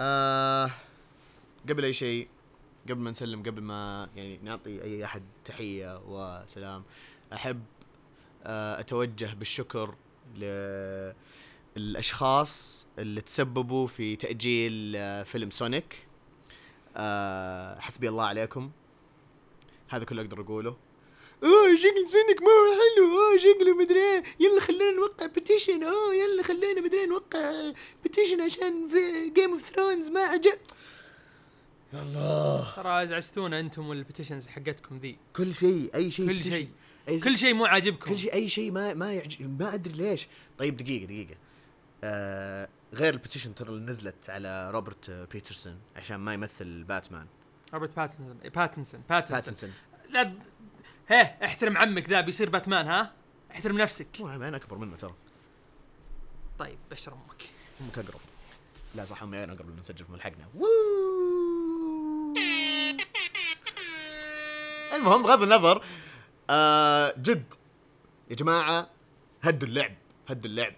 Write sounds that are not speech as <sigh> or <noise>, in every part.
آه قبل أي شيء قبل ما نسلم قبل ما يعني نعطي أي أحد تحية وسلام أحب آه أتوجه بالشكر للأشخاص اللي تسببوا في تأجيل آه فيلم سونيك. آه حسبي الله عليكم. هذا كله أقدر أقوله. اوه شكل سونيك ما هو حلو. اوه شكله مدري إيه. يلا خلينا نوقع petition اوه يلا خلينا مدري نوقع petition عشان في Game of Thrones ما عجب. يا الله ترى ازعجتونا أنتم وال petitions حقتكم ذي. كل شيء أي شيء كل. شيء. أي كل شيء مو عاجبكم. كل شيء أي شيء ما ما يعجب. ما أدري ليش. طيب دقيقة دقيقة. آه غير ال petition ترى اللي نزلت على روبرت باتنسون عشان ما يمثل باتمان. روبرت باتنسون. باتنسون. باتنسون. باتنسون. لا هيه احترم عمك ذا بيصير باتمان ها؟ احترم نفسك. مو أنا أكبر منه ترى. طيب بشر أمك. أمك أقرب. لا صح أمي أنا أقرب لما نسجل في ملحقنا. المهم بغض النظر آه جد. يا جماعة هدوا اللعب هدوا اللعب.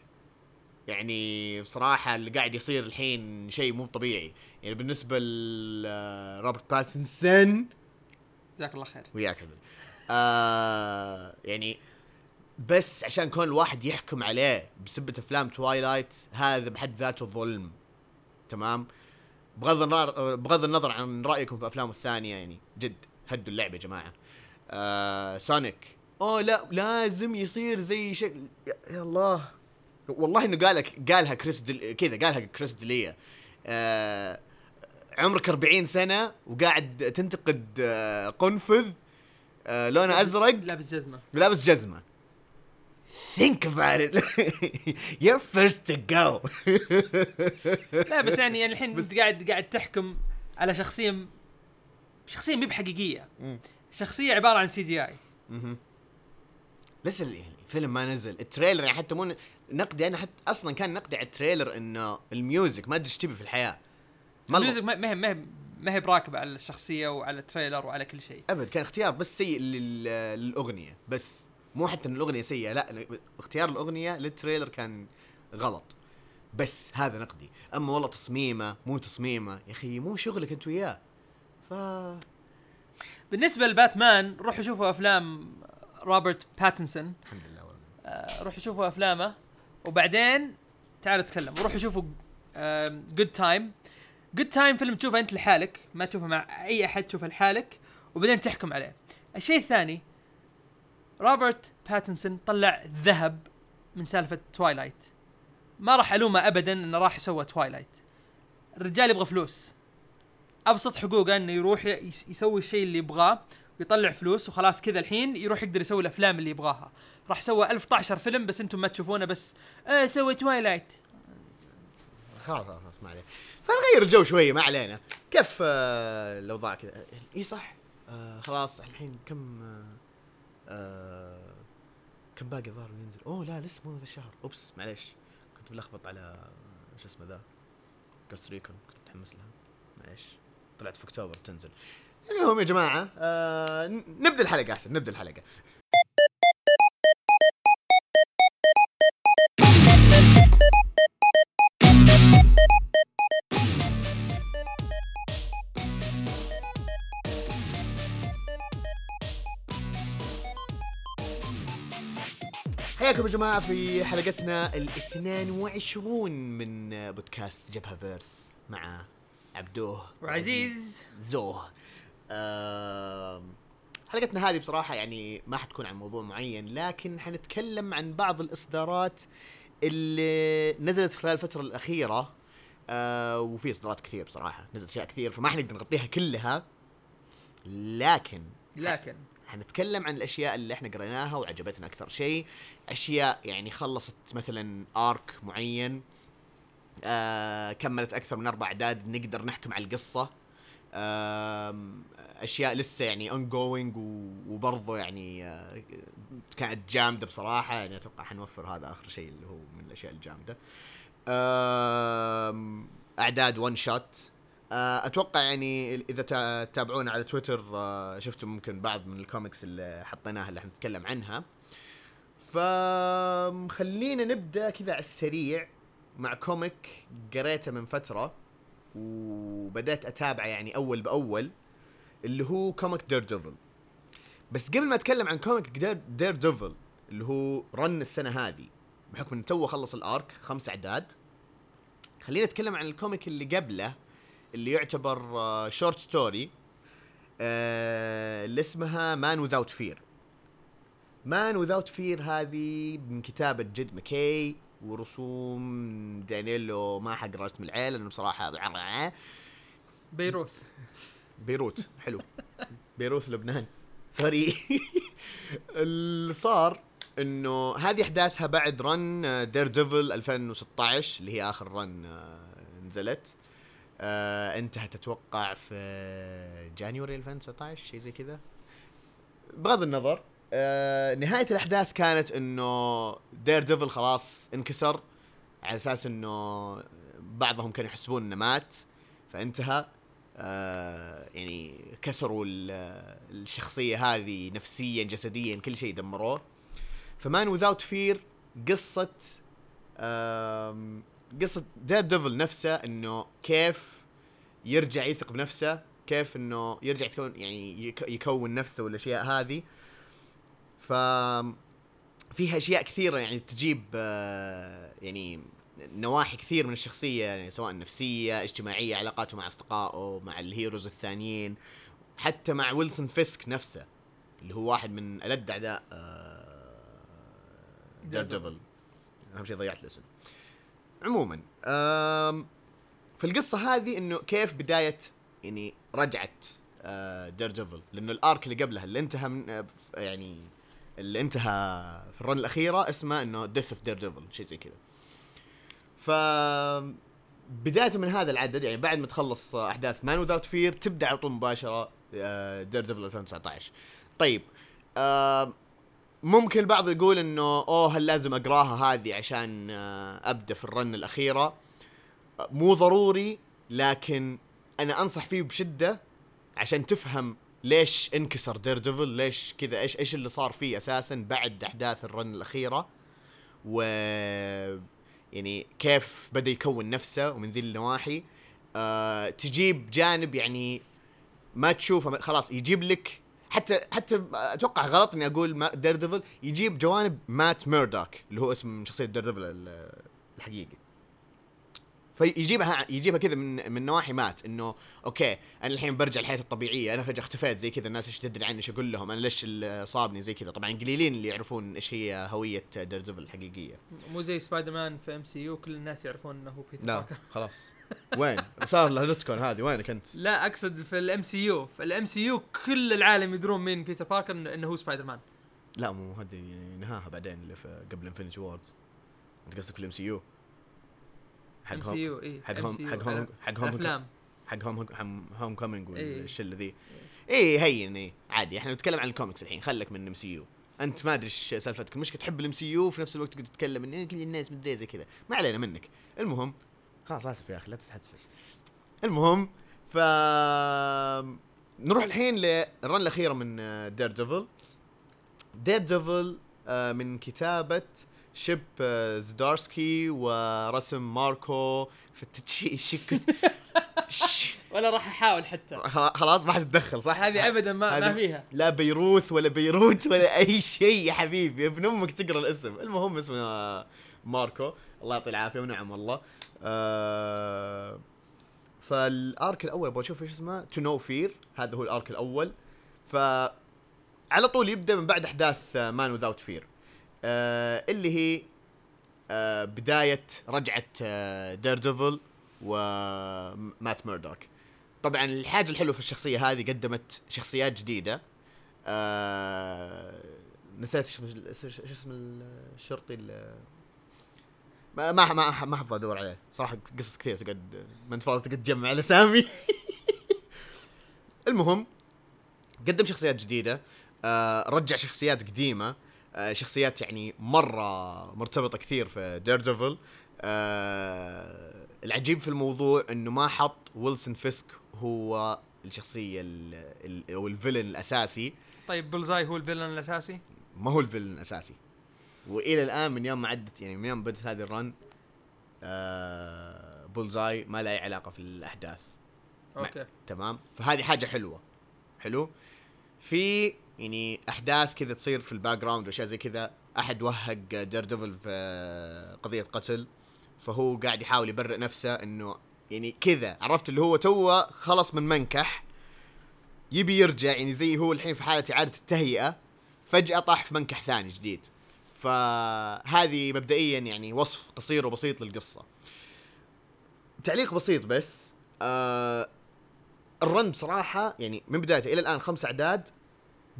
يعني بصراحة اللي قاعد يصير الحين شيء مو طبيعي. يعني بالنسبة لروبرت باتنسون. جزاك الله خير. وياك حبيبي. آه يعني بس عشان كون الواحد يحكم عليه بسبة أفلام Twilight هذا بحد ذاته ظلم. تمام؟ بغض النظر بغض النظر عن رأيكم في افلامه الثانية يعني جد هدوا اللعبة يا جماعة. آه سونيك أوه لا لازم يصير زي شكل يا, الله. والله إنه قالك قالها كريس دل... كذا قالها كريس دليا آه عمرك 40 سنة وقاعد تنتقد آه قنفذ آه لونه أزرق. لابس جزمة. لابس جزمة. Think about it. <laughs> You're first to go. <laughs> لا بس يعني يعني الحين انت قاعد قاعد تحكم على شخصية شخصية مي بحقيقية. شخصية عبارة عن CGI. لسه ال- الفيلم ما نزل. ال trailer يعني حتى مو نقدي أنا حتى أصلا كان نقدي على ال trailer إنه ال music ما أدري إيش تبي في الحياة. ما ال music ما ما هي ما هي ما هي براكبة على الشخصية وعلى ال trailer وعلى كل شيء. أبد كان اختيار بس سيء لل- للأغنية بس مو حتى إن الأغنية سيئة لا اختيار الأغنية لل trailer كان غلط. بس هذا نقدي. أما والله تصميمه مو تصميمه يا أخي مو شغلك أنت وياه. ف بالنسبة لباتمان روحوا شوفوا أفلام روبرت باتنسون. الحمد لله آه، روحوا شوفوا أفلامه وبعدين تعالوا تكلموا روحوا شوفوا Good Time Good Time فيلم تشوفه أنت لحالك ما تشوفه مع أي أحد تشوفه لحالك وبعدين تحكم عليه. الشيء الثاني روبرت باتنسون طلع ذهب من سالفة Twilight ما راح ألومه ابدا إنه راح يسوي Twilight الرجال يبغى فلوس. أبسط حقوقه إنه يروح يس- يسوي الشيء اللي يبغاه ويطلع فلوس وخلاص كذا الحين يروح يقدر يسوي الأفلام اللي يبغاها. راح سوى 1012 فيلم بس أنتم ما تشوفونه بس آه سوى Twilight خلاص خلاص ما عليه فنغير الجو شوية ما علينا. كيف آه لو ضاع كذا؟ اي صح. آه خلاص الحين كم آه آه كم باقي الظاهر ينزل؟ أوه لا لسه مو هذا الشهر. oops معليش. كنت ملخبط على شو اسمه ذا؟ Ghost Recon كنت متحمس لها. معليش. طلعت في أكتوبر بتنزل. المهم يا جماعة آه نبدأ الحلقة أحسن نبدأ الحلقة. حياكم يا جماعة في حلقتنا ال 22 من بودكاست جبهة فيرس مع عبدوه وعزيز. زوه. حلقتنا هذه بصراحة يعني ما حتكون عن موضوع معين لكن حنتكلم عن بعض الإصدارات اللي نزلت خلال الفترة الأخيرة. آه وفي إصدارات كثير بصراحة نزلت أشياء كثير فما حنقدر نغطيها كلها. لكن لكن حنتكلم عن الأشياء اللي إحنا قريناها وعجبتنا أكثر شيء. أشياء يعني خلصت مثلا ارك معين آه كملت أكثر من أربع أعداد نقدر نحكم على القصة. آم، أشياء لسه يعني ongoing وبرضه يعني آه كانت جامدة بصراحة. يعني أتوقع hangover هذا آخر شيء اللي هو من الأشياء الجامدة. آم، أعداد one shot آه، أتوقع يعني إذا تا- تتابعونا على تويتر آه، شفتوا ممكن بعض من الكوميكس اللي حطيناها اللي حنتكلم عنها. فخلينا نبدأ كذا على السريع مع comic قريته من فترة وبدأت أتابعه يعني أول بأول اللي هو comic Daredevil بس قبل ما أتكلم عن comic Dare, Daredevil اللي هو run السنة هذه بحكم انه تو خلص ال arc خمس أعداد. خلينا نتكلم عن ال comic اللي قبله. اللي يعتبر short story اللي اسمها Man Without Fear مان وذاوت فير هذه من كتابة جد ماكي ورسوم دانييلو ما حق رسم العيل لأنه بصراحة بيروث. بيروت حلو. بيروت لبنان. سوري <laughs> اللي صار إنه هذه أحداثها بعد رن دير ديفل 2016 اللي هي آخر رن آه، نزلت. آه انتهت أتوقع في جانيوري 2019 شيء زي كذا؟ بغض النظر آه نهاية الأحداث كانت إنه Daredevil خلاص انكسر على أساس إنه بعضهم كانوا يحسبون إنه مات فانتهى. آه يعني كسروا الشخصية هذه نفسيا جسديا كل شيء دمروه. ف Man Without Fear قصة قصة Daredevil نفسه إنه كيف يرجع يثق بنفسه كيف إنه يرجع يكون يعني يكون نفسه والأشياء هذه. ف فيها أشياء كثيرة يعني تجيب آه، يعني نواحي كثير من الشخصية يعني سواء نفسية اجتماعية علاقاته مع أصدقائه مع ال heroes الثانيين حتى مع ويلسون فيسك نفسه اللي هو واحد من الد أعداء Daredevil أهم شيء ضيعت الاسم. عموما في القصة هذه إنه كيف بداية يعني رجعت Daredevil لأنه ال arc اللي قبلها اللي انتهى من آه، يعني اللي انتهى في ال run الأخيرة اسمه إنه Death of Daredevil شيء زي كذا. ف بداية من هذا العدد يعني بعد ما تخلص أحداث Man Without Fear تبدأ على طول مباشرة Daredevil 2019 طيب ممكن البعض يقول إنه أوه هل لازم أقراها هذه عشان آه أبدأ في ال run الأخيرة؟ مو ضروري لكن أنا أنصح فيه بشدة عشان تفهم ليش انكسر Daredevil ليش كذا إيش إيش اللي صار فيه أساسا بعد أحداث ال run الأخيرة؟ و يعني كيف بدأ يكون نفسه ومن ذي النواحي؟ آه تجيب جانب يعني ما تشوفه خلاص يجيب لك حتى حتى أتوقع غلط اني أقول Daredevil يجيب جوانب Matt Murdock اللي هو اسم شخصية Daredevil الحقيقي. فيجيبها يجيبها كذا من من نواحي Matt إنه okay أنا الحين برجع الحياة الطبيعية أنا فجأة اختفيت زي كذا الناس إيش تدري عني إيش أقول لهم؟ أنا ليش صابني زي كذا؟ طبعا قليلين اللي يعرفون إيش هي هوية Daredevil الحقيقية. مو زي سبايدر مان في MCU كل الناس يعرفون إنه هو بيتر لا <laughs> خلاص. وين؟ صار له دوت هذه وينك أنت؟ لا أقصد في الام سي يو في الام سي يو كل العالم يدرون مين بيتر باركر إنه هو سبايدر مان لا مو هذه نهاها بعدين اللي في قبل انفنتي ووردز أنت قصدك في الام سي يو حق يو اي حق هوم حق هوم حق هوم حق هوم هوم كومينج والشله ذي. اي هين اي عادي. إحنا نتكلم عن الكوميكس الحين. خلك من ام سي يو أنت ما أدري إيش سالفتك. المشكلة تحب الام سي يو وفي نفس الوقت تقعد تتكلم إن كل الناس مدري زي كذا. ما علينا منك. المهم خلاص آسف يا أخي لا تتحسس. المهم ف نروح الحين للرن الاخيره من دير ديفل دير ديفل من كتابة شيب آه، زدارسكي ورسم ماركو فتشي شك ولا راح أحاول حتى. خلاص ما حتتدخل صح؟ هذه ابدا ما, ما فيها. لا بيروث ولا بيروت ولا أي شيء يا حبيبي. ابن أمك تقرأ الاسم. المهم اسمه ماركو. الله يعطيه العافية ونعم الله آه فال arc الأول أبغى أشوف إيش اسمه؟ To Know Fear هذا هو ال arc الأول. ف على طول يبدأ من بعد أحداث Man Without Fear آه اللي هي آه بداية رجعة آه Daredevil و Matt Murdock طبعا الحاجة الحلوة في الشخصية هذه قدمت شخصيات جديدة. آه نسيت إيش اسم الشرطي ما ما ما ما حفظ أدور عليه. صراحة قصص كثير تقعد ما أنت فاضي تقعد تجمع الاسامي <laughs> المهم قدم شخصيات جديدة. آه رجع شخصيات قديمة. شخصيات يعني مرة مرتبطة كثير في Daredevil آه العجيب في الموضوع إنه ما حط Wilson Fisk هو الشخصية أو ال villain الأساسي. طيب Bullseye هو ال villain الأساسي؟ ما هو ال villain الأساسي. وإلى الآن من يوم ما عدت يعني من يوم بدت هذه ال run آه Bullseye ما له أي علاقة في الأحداث. Okay. تمام؟ فهذه حاجة حلوة. حلو؟ في يعني أحداث كذا تصير في ال background وأشياء زي كذا. أحد وهق Daredevil في قضية قتل فهو قاعد يحاول يبرئ نفسه إنه يعني كذا. عرفت اللي هو توه خلص من منكح يبي يرجع يعني زي هو الحين في حالة إعادة التهيئة فجأة طاح في منكح ثاني جديد. فهذه مبدئيا يعني وصف قصير وبسيط للقصة. تعليق بسيط بس آه ال run بصراحة يعني من بدايته إلى الآن خمس أعداد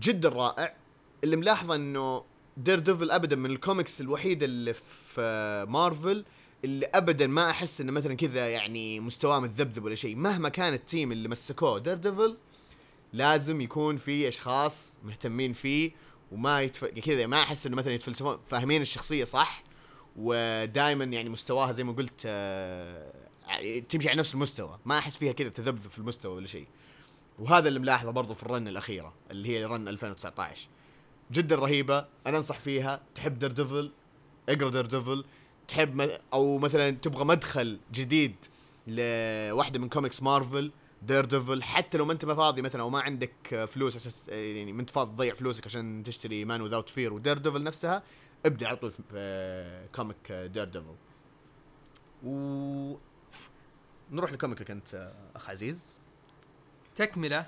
جدا رائع اللي ملاحظة إنه Daredevil ابدا من الكوميكس الوحيده اللي في مارفل اللي ابدا ما أحس إنه مثلا كذا يعني مستواه متذبذب ولا شيء. مهما كان ال team اللي مسكوه Daredevil لازم يكون في أشخاص مهتمين فيه وما يتف... كذا ما أحس إنه مثلا يتفلسفون فاهمين الشخصية صح؟ ودائما يعني مستواها زي ما قلت آه، تمشي على نفس المستوى. ما أحس فيها كذا تذبذب في المستوى ولا شيء. وهذا اللي ملاحظه برضو في ال run الأخيرة اللي هي run 2019 جدا رهيبة أنا أنصح فيها. تحب Daredevil اقرأ Daredevil تحب م- أو مثلا تبغى مدخل جديد لواحدة من comics Marvel Daredevil حتى لو ما أنت فاضي مثلا أو ما عندك فلوس أساس يعني ما أنت فاضي تضيع فلوسك عشان تشتري Man Without Fear و Daredevil نفسها ابدأ على طول في- في comic Daredevil و نروح ل comic ك أنت أخ عزيز. تكملة.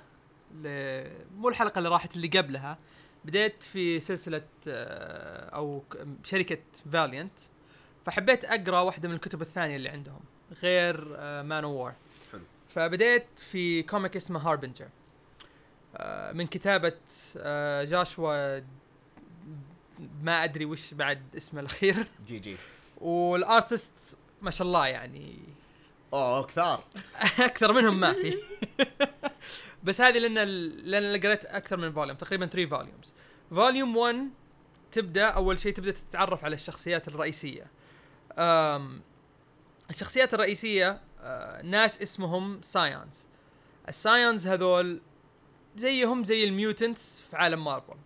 مو الحلقة اللي راحت اللي قبلها. بديت في سلسلة آه، أو شركة Valiant فحبيت أقرأ واحدة من الكتب الثانية اللي عندهم غير Manowar حلو. فبديت في comic اسمه Harbinger من كتابة آه، Joshua ما أدري وش بعد اسمه الأخير. GG. وال artist ما شاء الله يعني أوه كثار. <laughs> أكثر منهم ما في. <laughs> بس هذه لأن لأن قريت أكثر من volume تقريبا 3 volumes volume 1 تبدأ أول شيء تبدأ تتعرف على الشخصيات الرئيسية. أم الشخصيات الرئيسية آه، ناس اسمهم psiots ال psiots هذول زيهم زي ال mutants في عالم مارفل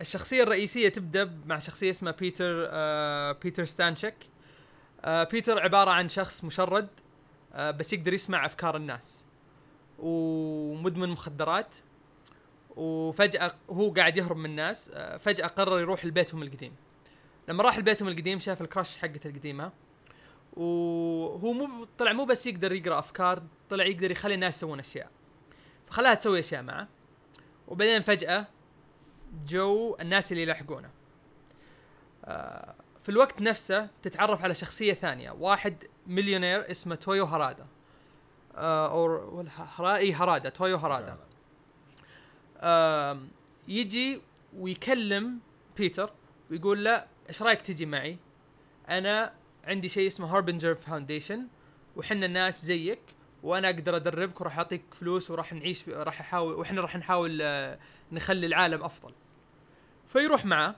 الشخصية الرئيسية تبدأ مع شخصية اسمها بيتر بيتر ستانشك بيتر عبارة عن شخص مشرد. بس يقدر يسمع أفكار الناس. ومدمن مخدرات. وفجأة هو قاعد يهرب من الناس. آه، فجأة قرر يروح لبيتهم القديم. لما راح لبيتهم القديم شاف الكراش حقته القديمة. وهو مو طلع مو بس يقدر يقرأ أفكار طلع يقدر يخلي الناس يسوون أشياء. فخلاها تسوي أشياء معه. وبعدين فجأة جو الناس اللي يلاحقونه. آه، في الوقت نفسه تتعرف على شخصية ثانية. واحد مليونير اسمه تويو هارادا. آه أو ولا هرا اي هارادا تويو هارادا. يجي ويكلم بيتر ويقول له إيش رأيك تجي معي؟ أنا عندي شيء اسمه Harbinger Foundation وحنا الناس زيك وأنا أقدر أدربك وراح أعطيك فلوس وراح نعيش راح أحاول وإحنا راح نحاول آه، نخلي العالم أفضل. فيروح معه.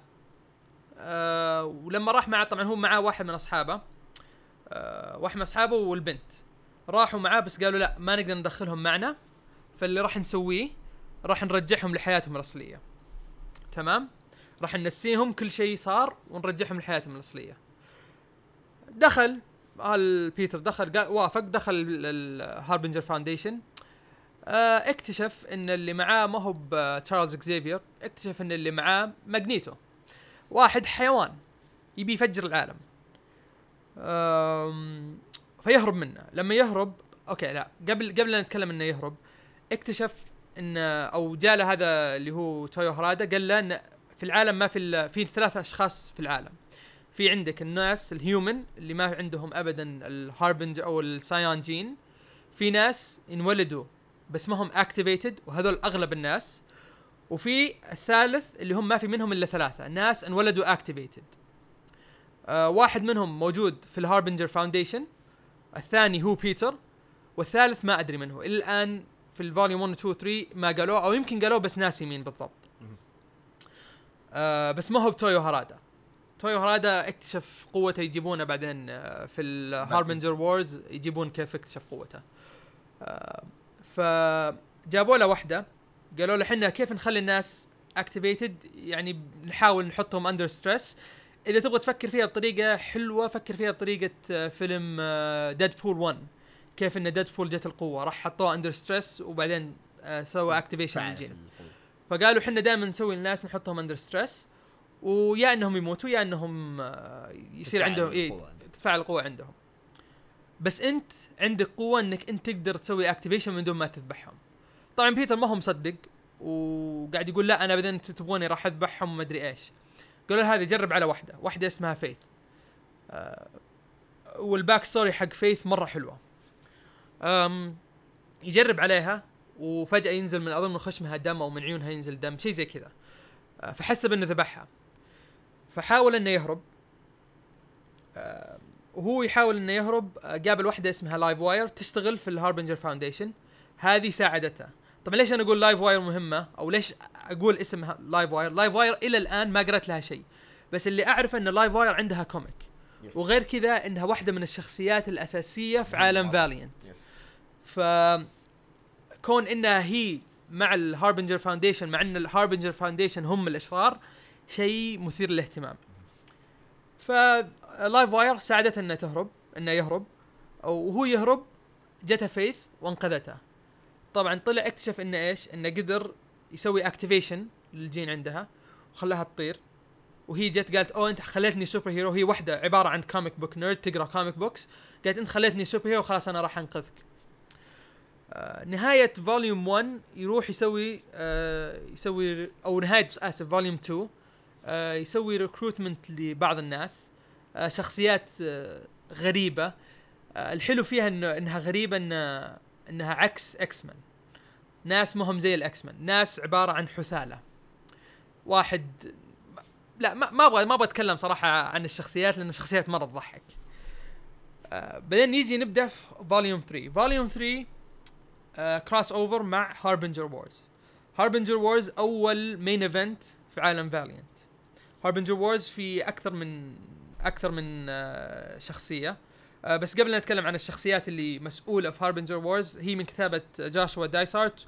آه ولما راح معه طبعا هو معاه واحد من أصحابه آه واحد من أصحابه والبنت. راحوا معاه بس قالوا لا ما نقدر ندخلهم معنا فاللي راح نسويه راح نرجعهم لحياتهم الأصلية. تمام؟ راح ننسيهم كل شيء صار ونرجعهم لحياتهم الأصلية. دخل هال بيتر دخل قال وافق دخل ال Harbinger Foundation. آه اكتشف إن اللي معاه ما هو تشارلز إكزيفير اكتشف إن اللي معاه ماجنيتو. واحد حيوان يبي يفجر العالم. فيهرب منه. لما يهرب أوكي لا قبل قبل لا نتكلم إنه يهرب اكتشف إن أو جاء له هذا اللي هو تويو هرادا قال له إن في العالم ما في في ثلاث أشخاص في العالم. في عندك الناس ال human اللي ما عندهم ابدا ال Harbinger أو ال psiot gene في ناس انولدوا بس ما هم activated وهذول أغلب الناس. وفي الثالث اللي هم ما في منهم إلا ثلاثة. ناس انولدوا activated آه واحد منهم موجود في ال Harbinger Foundation الثاني هو بيتر والثالث ما أدري من هو. إلى الآن في ال volume 1 و 2 3 ما قالوه أو يمكن قالوه بس ناسي مين بالضبط. آه بس ما هو بتويو هارادا. تويو هارادا اكتشف قوته يجيبونه بعدين آه في ال Harbinger Wars يجيبون كيف اكتشف قوته. آه فجابوا له واحدة قالوا له إحنا كيف نخلي الناس activated يعني نحاول نحطهم under stress إذا تبغى تفكر فيها بطريقة حلوة فكر فيها بطريقة آه، فيلم ديدبول 1 كيف إن ديدبول جت القوة؟ راح حطوه under stress وبعدين آه، سوى activation لل gene. فقالوا إحنا دائما نسوي الناس نحطهم under stress ويا إنهم يموتوا يا إنهم آه، يصير عندهم إيه القوة. تتفاعل القوة عندهم. بس أنت عندك قوة إنك أنت تقدر تسوي activation من دون ما تذبحهم. طبعا بيتر ما هو مصدق وقاعد يقول لا أنا أنتم تبغوني راح أذبحهم وما أدري إيش. قالوا هذه جرب على واحدة واحدة اسمها فيث. آه وال back story حق فيث مرة حلوة. أم يجرب عليها وفجأة ينزل من أظن من خشمها دم أو من عيونها ينزل دم شيء زي كذا. آه فحسب إنه ذبحها. فحاول إنه يهرب. آه وهو يحاول إنه يهرب آه قابل واحدة اسمها لايف واير تشتغل في ال Harbinger Foundation هذه ساعدته. طبعا ليش أنا أقول لايف واير مهمة؟ أو ليش أقول اسمها لايف واير لايف واير إلى الآن ما قرأت لها شيء. بس اللي اعرف إن لايف واير عندها comic yes. وغير كذا إنها واحدة من الشخصيات الأساسية في عالم فاليانت yes. ف كون إنها هي مع ال Harbinger Foundation مع إن ال Harbinger Foundation هم الإشرار شيء مثير للاهتمام. ف لايف واير ساعدته انه تهرب انه يهرب. وهو يهرب جته فيث وانقذته. طبعا طلع اكتشف إنه إيش؟ إنه قدر يسوي activation لل gene عندها وخلاها تطير. وهي جت قالت oh أنت خليتني superhero هي واحدة عبارة عن comic book nerd تقرأ comic books قالت أنت خليتني superhero خلاص أنا راح أنقذك. آه نهاية volume 1 يروح يسوي آه يسوي أو نهاية آسف volume 2 آه يسوي recruitment لبعض الناس. آه شخصيات آه غريبة. آه الحلو فيها إنه إنها غريبة إن إنها عكس إكس مان ناس مهم زي ال X-Men ناس عبارة عن حثالة. واحد لا ما أبغى ما أبغى أتكلم صراحة عن الشخصيات لأن الشخصيات مرة تضحك. آه بعدين نيجي نبدأ في volume 3 volume 3 آه crossover مع Harbinger Wars Harbinger Wars أول main event في عالم فاليانت Harbinger Wars في أكثر من أكثر من آه شخصية. آه بس قبل نتكلم عن الشخصيات اللي مسؤولة في Harbinger Wars هي من كتابة جاشوا دايسارت.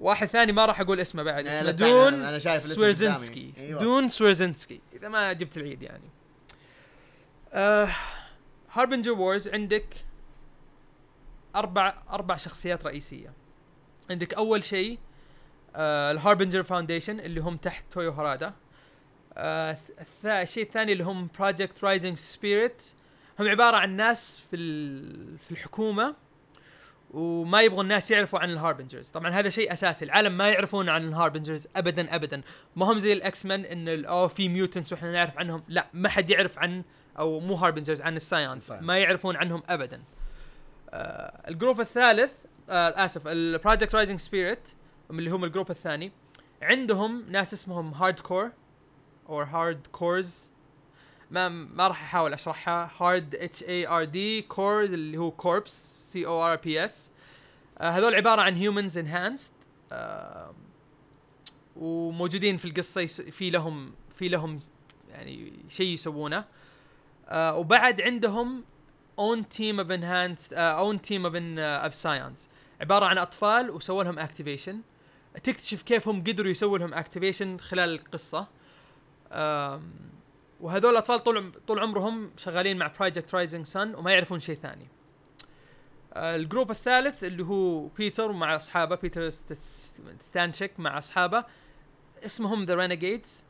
واحد ثاني ما راح أقول اسمه بعد آه، اسمه دون أنا- شايف الاسم سويرزنسكي. أيوة. دون سويرزنسكي إذا ما جبت العيد يعني. آه Harbinger Wars عندك أربع أربع شخصيات رئيسية. عندك أول شيء آه ال Harbinger Foundation اللي هم تحت تويو هارادا. آه الشيء الثاني اللي هم Project Rising Spirit هم عبارة عن ناس في ال- في الحكومة وما يبغوا الناس يعرفوا عن ال Harbingers. طبعا هذا شيء أساسي. العالم ما يعرفون عن ال Harbingers ابدا ابدا. ما هم زي ال X-Men ان oh في mutants وإحنا نعرف عنهم. لا ما حد يعرف عن أو مو Harbingers عن ال psiots. ما يعرفون عنهم ابدا. آه ال group الثالث آه اسف ال Project Rising Spirit اللي هم ال group الثاني. عندهم ناس اسمهم Hard Core أو Hard Corps ما ما راح أحاول أشرحها. Hard H A R D Corps اللي هو Corps C O R P S هذول عبارة عن humans enhanced وموجودين في القصة في لهم في لهم يعني شيء يسوونه. آه وبعد عندهم own team of enhanced own team of of psiots عبارة عن أطفال وسووا لهم activation تكتشف كيف هم قدروا يسووا لهم activation خلال القصة. آم، وهذول الأطفال طول طول عمرهم شغالين مع Project Rising Sun وما يعرفون شيء ثاني. آه، ال group الثالث اللي هو بيتر مع أصحابه بيتر ست- ست- ستانشيك مع أصحابه اسمهم ذا رينيجيدز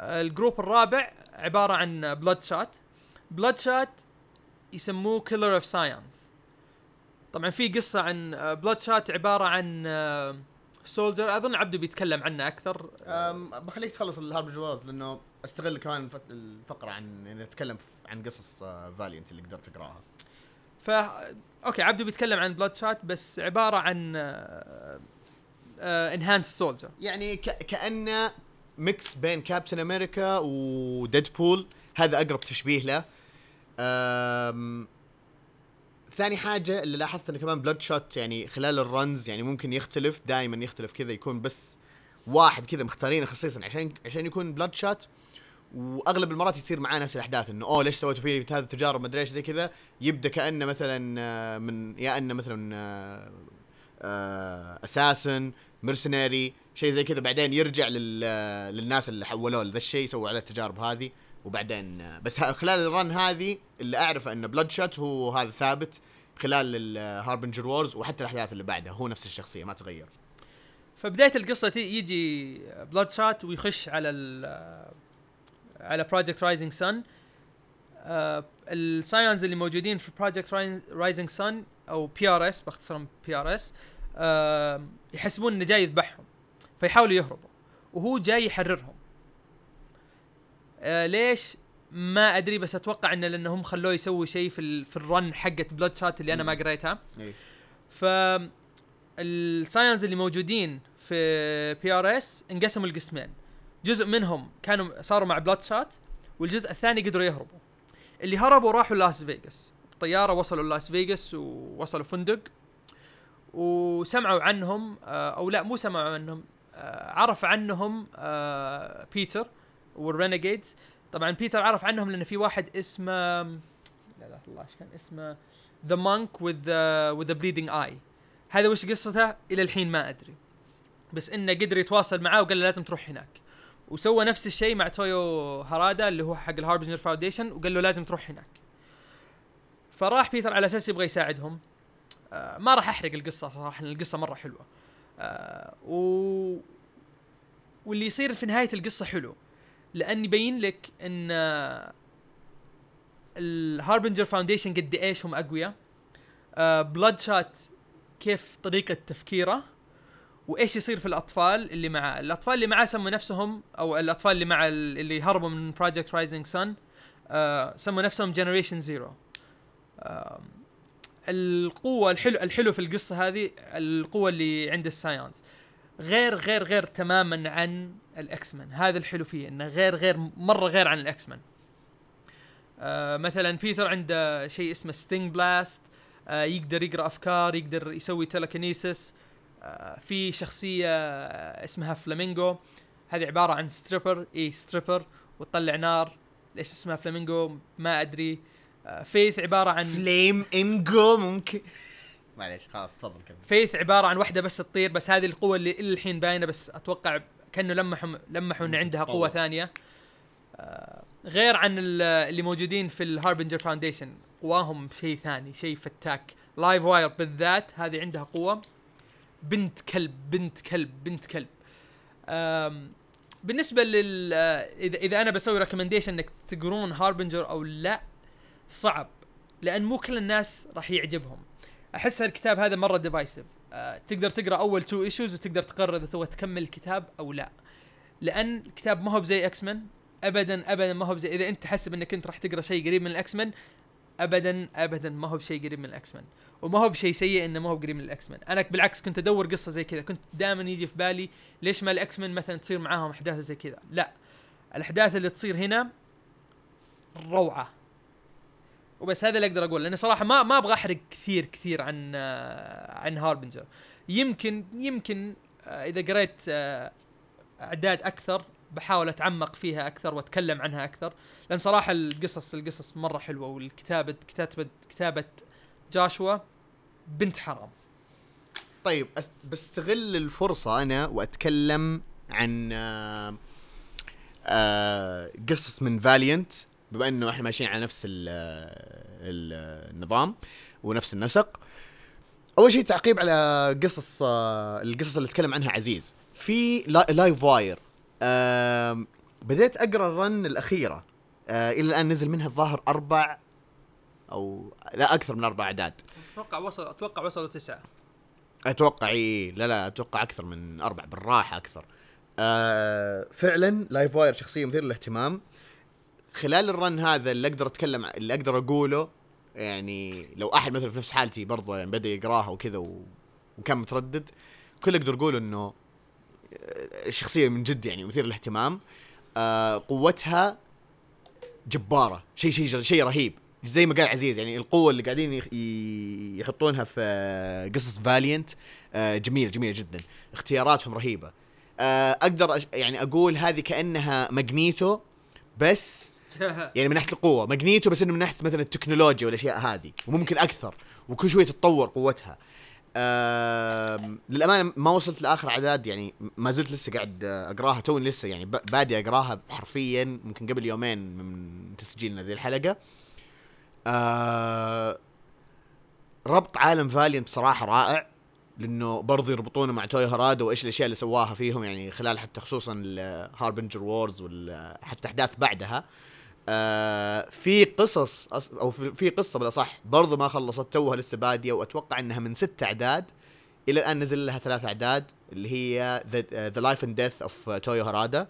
الجروب الرابع عبارة عن بلاد شات بلاد شات يسموه كيلر اوف ساينس طبعا في قصة عن بلاد شات عبارة عن سولجر أظن عبده بيتكلم عنه أكثر. بخليك تخلص الهارب جواز لأنه أستغل كمان الفقرة عن ف- عن قصص فاليانت اللي قدرت أقرأها. ف okay عبده بيتكلم عن بلاد شات بس عبارة عن enhanced soldier يعني ك... كانه mix بين كابتن أمريكا وديدبول هذا أقرب تشبيه له. أم... ثاني حاجة اللي لاحظت إنه كمان Bloodshot يعني خلال ال runs يعني ممكن يختلف دائما يختلف كذا يكون بس واحد كذا مختارينه خصيصا عشان عشان يكون Bloodshot وأغلب المرات يصير معاه نفس الأحداث إنه أوه ليش سويتوا فيه هذه التجارب؟ مدري إيش زي كذا. يبدأ كأنه مثلا آه، من يا أنه مثلا آه، assassin mercenary شيء زي كذا. بعدين يرجع لل للناس اللي حولوه لذا الشيء سووا عليه التجارب هذه وبعدين آه، بس خلال ال run هذه اللي اعرفه ان Bloodshot هو هذا ثابت خلال ال Harbinger Wars وحتى الأحداث اللي بعدها. هو نفس الشخصية ما تغير. فبداية القصة يجي Bloodshot ويخش على على Project Rising Sun ال psiots اللي موجودين في Project Rising Sun أو بي ار اس باختصار بي ار اس يحسبون إنه جاي يذبحهم فيحاولوا يهربوا وهو جاي يحررهم. آه ليش؟ ما أدري بس أتوقع انه لأنهم خلوه يسوي شيء في ال في ال run حقت Bloodshot اللي أنا ما قريتها. إيه. ف ال psiots اللي موجودين في PRS انقسموا لقسمين. جزء منهم كانوا صاروا مع Bloodshot والجزء الثاني قدروا يهربوا. اللي هربوا راحوا لاس فيغاس بطياره وصلوا لاس فيغاس ووصلوا فندق وسمعوا عنهم آه، أو لا مو سمعوا عنهم آه، عرف عنهم آه، بيتر وال Renegades طبعا بيتر عرف عنهم لأن في واحد اسمه لا لا الله إيش كان اسمه؟ The Monk with with bleeding eye هذا وش قصته؟ إلى الحين ما أدري. بس إنه قدر يتواصل معاه وقال له لازم تروح هناك. وسوى نفس الشيء مع تويو هارادا اللي هو حق ال Harbinger Foundation وقال له لازم تروح هناك. فراح بيتر على أساس يبغى يساعدهم. آه ما راح أحرق القصة صراحة القصة مرة حلوة. آه و واللي يصير في نهاية القصة حلو لأن يبين لك إن آه، ال Harbinger Foundation قد إيش هم أقوياء. Bloodshot كيف طريقة تفكيره. وإيش يصير في الأطفال اللي معاه؟ الأطفال اللي معاه سموا نفسهم أو الأطفال اللي مع ال- اللي هربوا من Project Rising Sun سموا نفسهم Generation Zero القوة الحلو الحلو في القصة هذه القوة اللي عند ال psiots غير غير غير تماما عن ال X-Men هذا الحلو فيه إنه غير غير مرة غير عن ال X-Men آه مثلا بيتر عنده شيء اسمه sting blast آه يقدر يقرأ أفكار يقدر يسوي telekinesis آه في شخصية آه اسمها فلامينجو هذه عبارة عن stripper إي stripper وتطلع نار. ليش اسمها فلامينجو ما أدري. آه فيث عبارة عن flame انجو ممكن. معليش خلاص تفضل كمل. فيث عبارة عن واحدة بس تطير بس هذه القوة اللي إلى الحين باينة بس أتوقع كأنه لمحوا لمحوا ان عندها قوة. ثانية. آه، غير عن ال- اللي موجودين في ال Harbinger Foundation قواهم شيء ثاني شيء فتاك. Livewire بالذات هذه عندها قوة. بنت كلب بنت كلب بنت كلب. بالنسبة لل آه، إذا إذا أنا بسوي recommendation إنك تقرون Harbinger أو لا صعب لأن مو كل الناس راح يعجبهم. أحس الكتاب هذا مرة divisive أه تقدر تقرأ أول two issues وتقدر تقرر إذا تبغى تكمل الكتاب أو لا. لأن الكتاب ما هو بزي X-Men ابدا ابدا ما هو بزي إذا أنت تحسب إنك أنت راح تقرأ شيء قريب من ال X-Men ابدا ابدا ما هو بشيء قريب من ال X-Men. وما هو بشيء سيء إنه ما هو قريب من ال X-Men. أنا بالعكس كنت أدور قصة زي كذا. كنت دائما يجي في بالي ليش ما الإكس مان مثلا تصير معاهم أحداث زي كذا. لا. الأحداث اللي تصير هنا روعة. وبس هذا اللي أقدر أقول. لاني صراحة ما ما أبغى أحرق كثير كثير عن عن Harbinger يمكن يمكن آه، إذا قريت آه، أعداد أكثر بحاول أتعمق فيها أكثر وأتكلم عنها أكثر لأن صراحة القصص القصص مرة حلوة والكتابة كتابة كتابة جاشوا بنت حرام. طيب بستغل الفرصة أنا وأتكلم عن آه، آه، قصص من فاليانت بما إنه إحنا ماشيين على نفس ال ال النظام ونفس النسق. أول شيء تعقيب على قصص آه، القصص اللي تكلم عنها عزيز. في لا- Livewire بديت أقرأ ال run الأخيرة. آه، إلى الآن نزل منها الظاهر أربع أو لا أكثر من أربع أعداد. أتوقع وصل أتوقع وصلوا تسعة. أتوقع إي لا لا أتوقع أكثر من أربع بالراحة أكثر. آه فعلا Livewire شخصية مثيرة للاهتمام. خلال الرن هذا اللي أقدر أتكلم اللي أقدر أقوله يعني لو أحد مثلا في نفس حالتي برضه يعني بدأ يقراها وكذا و... وكان متردد كل اللي أقدر أقوله إنه آه، شخصية من جد يعني مثير للاهتمام. آه قوتها جبارة. شيء شيء شيء رهيب. زي ما قال عزيز يعني القوة اللي قاعدين يحطونها في آه، قصص فاليانت جميله جميلة جدا. اختياراتهم رهيبة. آه، أقدر يعني أقول هذه كأنها Magneto بس <laughs> يعني من ناحية القوة. Magneto بس إنه من ناحية مثلا التكنولوجيا والأشياء هذه وممكن أكثر وكل شوية تتطور قوتها. للأمانة ما وصلت لآخر أعداد يعني ما زلت لسه قاعد أقراها توني لسه يعني بادي أقراها حرفيا ممكن قبل يومين من تسجيلنا ذي الحلقة. آه ربط عالم Valiant بصراحة رائع لأنه برضو يربطونه مع Toyo Harada وإيش الأشياء اللي سواها فيهم يعني خلال حتى خصوصا ال Harbinger Wars وحتى أحداث بعدها. آه في قصص. أو في قصة بالأصح برضو ما خلصت توها لسه بادية وأتوقع إنها من ست أعداد إلى الآن نزل لها ثلاث أعداد اللي هي The Life and Death of Toyo Harada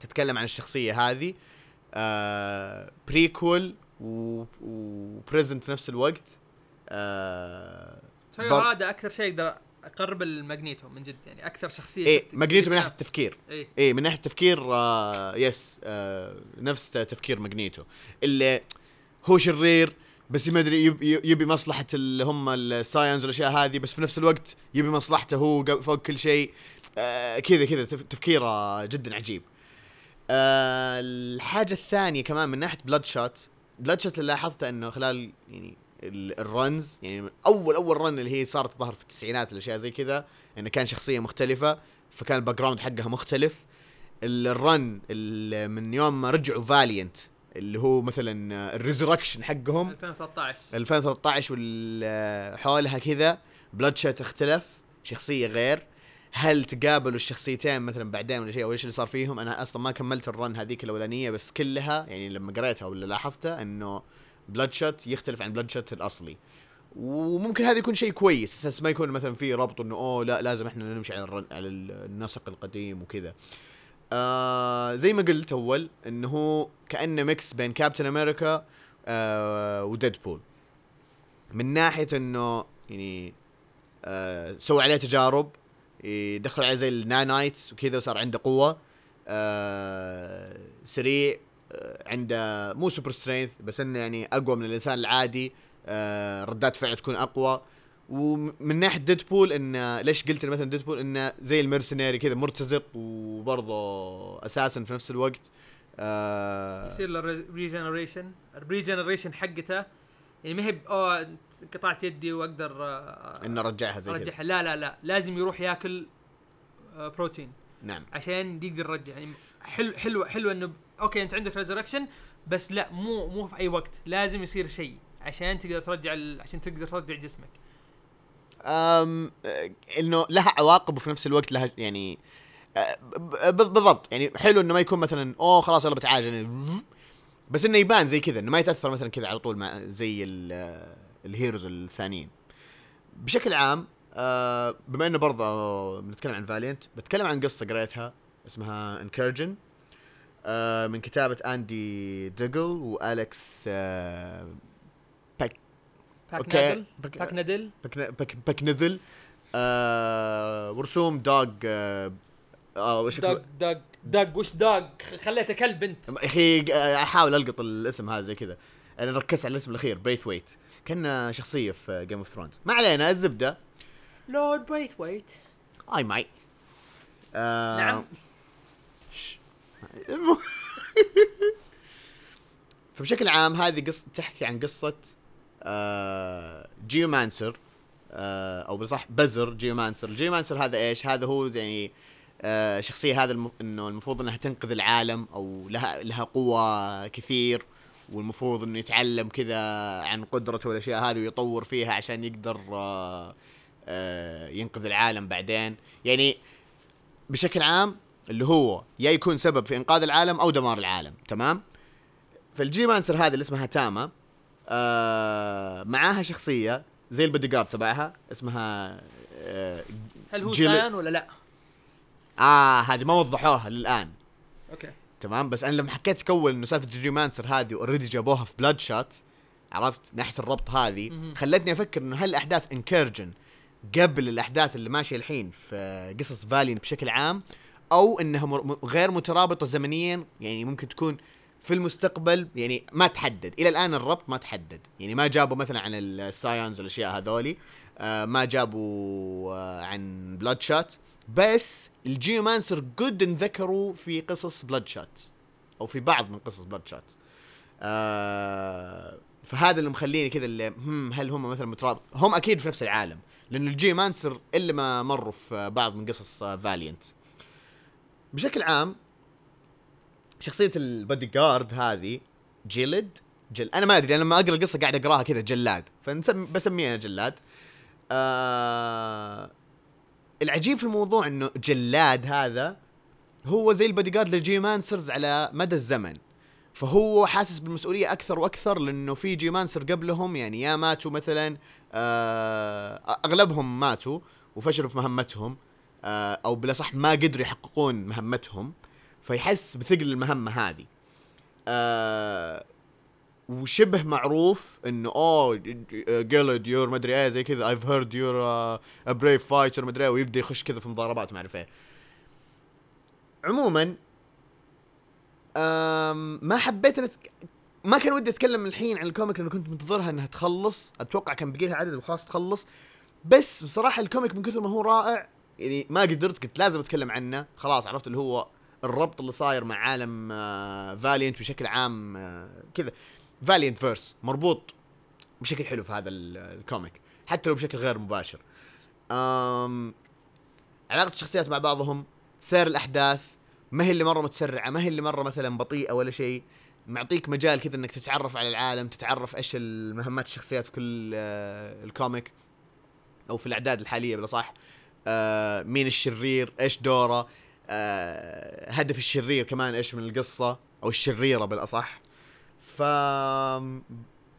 تتكلم عن الشخصية هذه آه prequel و present في نفس الوقت آه توي بر- هذا أكثر شيء أقدر أقرب ال Magneto من جد يعني أكثر شخصية إيه Magneto من. ناحية التفكير. إيه. إيه من ناحية التفكير آه yes آه نفس تفكير Magneto. اللي هو شرير بس ما أدري يب- يبي مصلحة اللي هم ال psiots والأشياء هذه بس في نفس الوقت يبي مصلحته هو فوق كل شيء. آه كذا كذا تف- تفكيره جدا عجيب. آه الحاجة الثانية كمان من ناحية Bloodshot Bloodshot اللي لاحظته إنه خلال يعني ال runs يعني اول أول run اللي هي صارت تظهر في التسعينات الاشياء زي كذا إنه كان شخصية مختلفة فكان ال background حقها مختلف. ال run ال- من يوم ما رجعوا Valiant اللي هو مثلا ال resurrection حقهم. 2013 2013 والحولها كذا Bloodshot اختلف شخصية غير. هل تقابلوا الشخصيتين مثلا بعدين ولا شيء أو إيش اللي صار فيهم؟ أنا أصلا ما كملت ال run هذيك الأولانية بس كلها يعني لما قريتها ولا لاحظتها إنه Bloodshot يختلف عن Bloodshot الأصلي. وممكن هذا يكون شيء كويس أساس ما يكون مثلا في ربط إنه أوه لا لازم إحنا نمشي على على النسق القديم وكذا. آه زي ما قلت أول إنه هو كأنه mix بين Captain America آه و Deadpool من ناحية إنه يعني آه سووا عليه تجارب يدخلوا عليه زي ال nanites وكذا وصار عنده قوة آه سريع عنده مو super strength بس إنه يعني أقوى من الإنسان العادي آه ردات فعله تكون أقوى. ومن ناحية Deadpool إنه ليش قلت مثلا Deadpool إنه زي ال mercenary كذا مرتزق وبرضه أساسا في نفس الوقت. آه يصير له regeneration ال regeneration حقته. يعني ما هي أوه قطعت يدي وأقدر آه، إنه رجعها زي كذا. أرجعها. لا لا لا لازم يروح ياكل آه، بروتين نعم. عشان يقدر يرجع. يعني حلو حلو حلو إنه okay أنت عندك resurrection بس لا مو مو في أي وقت. لازم يصير شيء عشان تقدر ترجع ال... عشان تقدر ترجع جسمك. أم إنه لها عواقب وفي نفس الوقت لها يعني بالضبط. يعني حلو إنه ما يكون مثلا أوه خلاص يلا بتعالج يعني بس إنه يبان زي كذا إنه ما يتأثر مثلا كذا على طول مع زي ال- ال heroes الثانيين. بشكل عام بما إنه برضه بنتكلم عن Valiant بتكلم عن قصة قريتها اسمها Incursion من كتابة Andy Diggle و Alex آه، باك باك. نادل. باك- نادل. باك نذل آه ورسوم Doug آه آه وش Doug Doug Doug وش Doug؟ خليته كلب انت. يا أخي آه، أحاول ألقط الاسم هذا زي كذا. أنا ركزت على الاسم الأخير Braithwaite كان شخصية في Game of Thrones ما علينا الزبدة. Lord Braithwaite اي ماي آه نعم. <laughs> فبشكل عام هذه قصة تحكي عن قصة آه Geomancer آه أو بصح بزر Geomancer ال Geomancer هذا إيش هذا هو يعني آه شخصية هذا. إنه المفروض إنها تنقذ العالم أو لها لها قوة كثير والمفروض إنه يتعلم كذا عن قدرته والأشياء هذه ويطور فيها عشان يقدر آه آه ينقذ العالم بعدين يعني بشكل عام اللي هو يا يكون سبب في إنقاذ العالم أو دمار العالم تمام؟ فال Geomancer هذه اللي اسمها تاما آه معاها شخصية زي البودي جارد تبعها اسمها آه, هل هو جيل- سايان ولا لا؟ آه هذه ما وضحوها للآن. okay. تمام؟ بس أنا لما حكيت cool إنه سالفة ال Geomancer هذه already جابوها في Bloodshot عرفت؟ ناحية الربط هذه. خلتني أفكر إنه هل احداث Incursion قبل الأحداث اللي ماشية الحين في قصص Valiant بشكل عام أو إنها غير مترابطة زمنيا يعني ممكن تكون في المستقبل يعني ما تحدد. إلى الآن الربط ما تحدد. يعني ما جابوا مثلا عن ال psiots والأشياء هذولي آه ما جابوا آه عن Bloodshot بس ال Geomancer قد انذكروا في قصص Bloodshot أو في بعض من قصص Bloodshot آه فهذا اللي مخليني كذا اللي هم هل هم مثلا مترابط؟ هم أكيد في نفس العالم لأنه ال Geomancer اللي ما مروا في بعض من قصص Valiant بشكل عام شخصية البودي جارد هذه جلد جل أنا ما أدري أنا لما أقرأ القصة قاعد أقراها كذا جلاد. فبسميه أنا جلاد. آه العجيب في الموضوع إنه جلاد هذا هو زي البودي جارد لل Geomancers على مدى الزمن. فهو حاسس بالمسؤولية أكثر وأكثر لأنه في Geomancer قبلهم يعني يا ماتوا مثلا آه أغلبهم ماتوا وفشلوا في مهمتهم. أو بالأصح ما قدروا يحققون مهمتهم فيحس بثقل المهمة هذه. آه وشبه معروف إنه oh Gilad you're مدري إيه زي كذا I've heard you're brave fighter مدري إيه ويبدأ يخش كذا في مضاربات ما اعرف إيه عموما ما حبيت أتك... ما كان ودي أتكلم الحين عن ال comic لأنه كنت منتظرها إنها تخلص. أتوقع كان بقي لها عدد وخلاص تخلص. بس بصراحة ال comic من كثر ما هو رائع يعني ما قدرت كنت لازم أتكلم عنه. خلاص عرفت اللي هو الربط اللي صاير مع عالم آه Valiant بشكل عام آه كذا. Valiant verse مربوط بشكل حلو في هذا ال comic حتى لو بشكل غير مباشر. علاقة الشخصيات مع بعضهم سير الأحداث ما هي اللي مرة متسرعة ما هي اللي مرة مثلا بطيئة ولا شيء. معطيك مجال كذا إنك تتعرف على العالم تتعرف إيش المهمات الشخصيات في كل آه ال comic أو في الأعداد الحالية بالأصح آه مين الشرير إيش دوره آه هدف الشرير كمان إيش من القصة أو الشريرة بالأصح. ف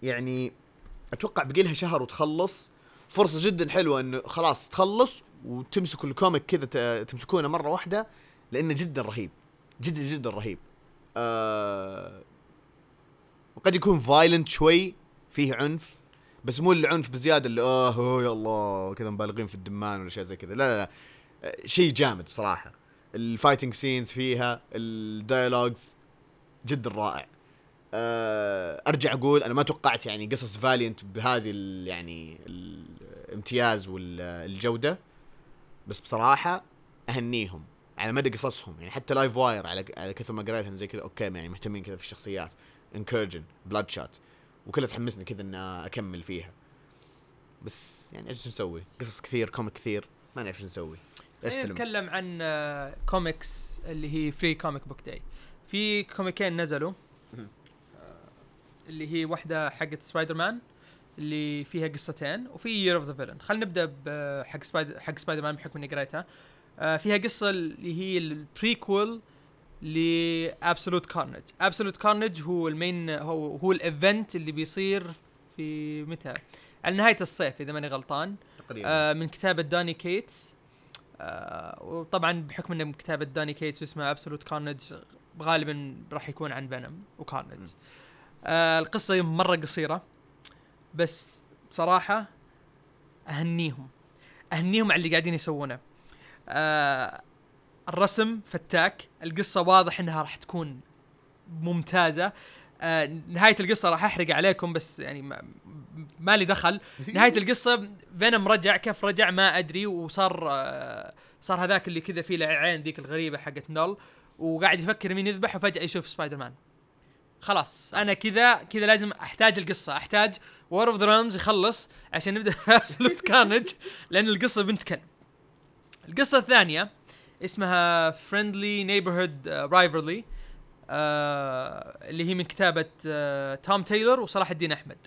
يعني أتوقع بقي لها شهر وتخلص. فرصة جدا حلوة إنه خلاص تخلص وتمسكوا ال comic كذا تمسكونه مرة واحدة لأنه جدا رهيب جدا جدا رهيب. آه وقد يكون violent شوي فيه عنف. بس مو العنف بزيادة اللي آه يا الله كذا مبالغين في الدمان ولا شيء زي كذا. لا لا, لا. آه شيء جامد بصراحه ال fighting scenes فيها ال dialogues جدا رائع. أه أرجع أقول أنا ما توقعت يعني قصص Valiant بهذه ال يعني الامتياز والجودة بس بصراحة أهنيهم. على مدى قصصهم. يعني حتى Livewire على على كثر ما قريتها زي كذا okay يعني مهتمين كذا في الشخصيات. Incursion Bloodshot وكلها تحمسني كذا ان أكمل فيها. بس يعني إيش نسوي؟ قصص كثير comic كثير ما نعرف إيش نسوي. استلم نتكلم عن كوميكس اللي هي Free Comic Book Day في ComiCon نزلوا. اللي هي واحدة حقت سبايدر مان اللي فيها قصتين وفي Year of the Villain خلينا نبدأ بحق سبايدر حق سبايدر مان بحكم إني قريتها. آه فيها قصة اللي هي ال prequel ل Absolute Carnage. Absolute Carnage هو المين هو هو ال event اللي بيصير في متى؟ على نهاية الصيف إذا ماني غلطان. تقريبا. آه من كتابة داني كيتس. آه وطبعا بحكم انه من كتابة داني كيتس واسمه Absolute Carnage غالبا راح يكون عن فينوم وكارنج. آه القصة مرة قصيرة بس بصراحه أهنيهم. أهنيهم على اللي قاعدين يسوونه. آه الرسم فتاك. القصة واضح إنها راح تكون ممتازة. آه نهاية القصة راح أحرق عليكم بس يعني ما, ما لي دخل. <laughs> نهاية القصة فينوم رجع كيف رجع ما أدري وصار آه صار هذاك اللي كذا فيه له عين ذيك الغريبة حقت نول وقاعد يفكر مين يذبح وفجأة يشوف سبايدر مان خلاص أنا كذا كذا لازم أحتاج القصة. أحتاج War of the Realms يخلص عشان نبدأ Absolute <laughs> Carnage لأن القصة بنت كلب. القصة الثانية اسمها Friendly Neighborhood Rivalry اللي هي من كتابة آه توم تايلور وصلاح الدين أحمد.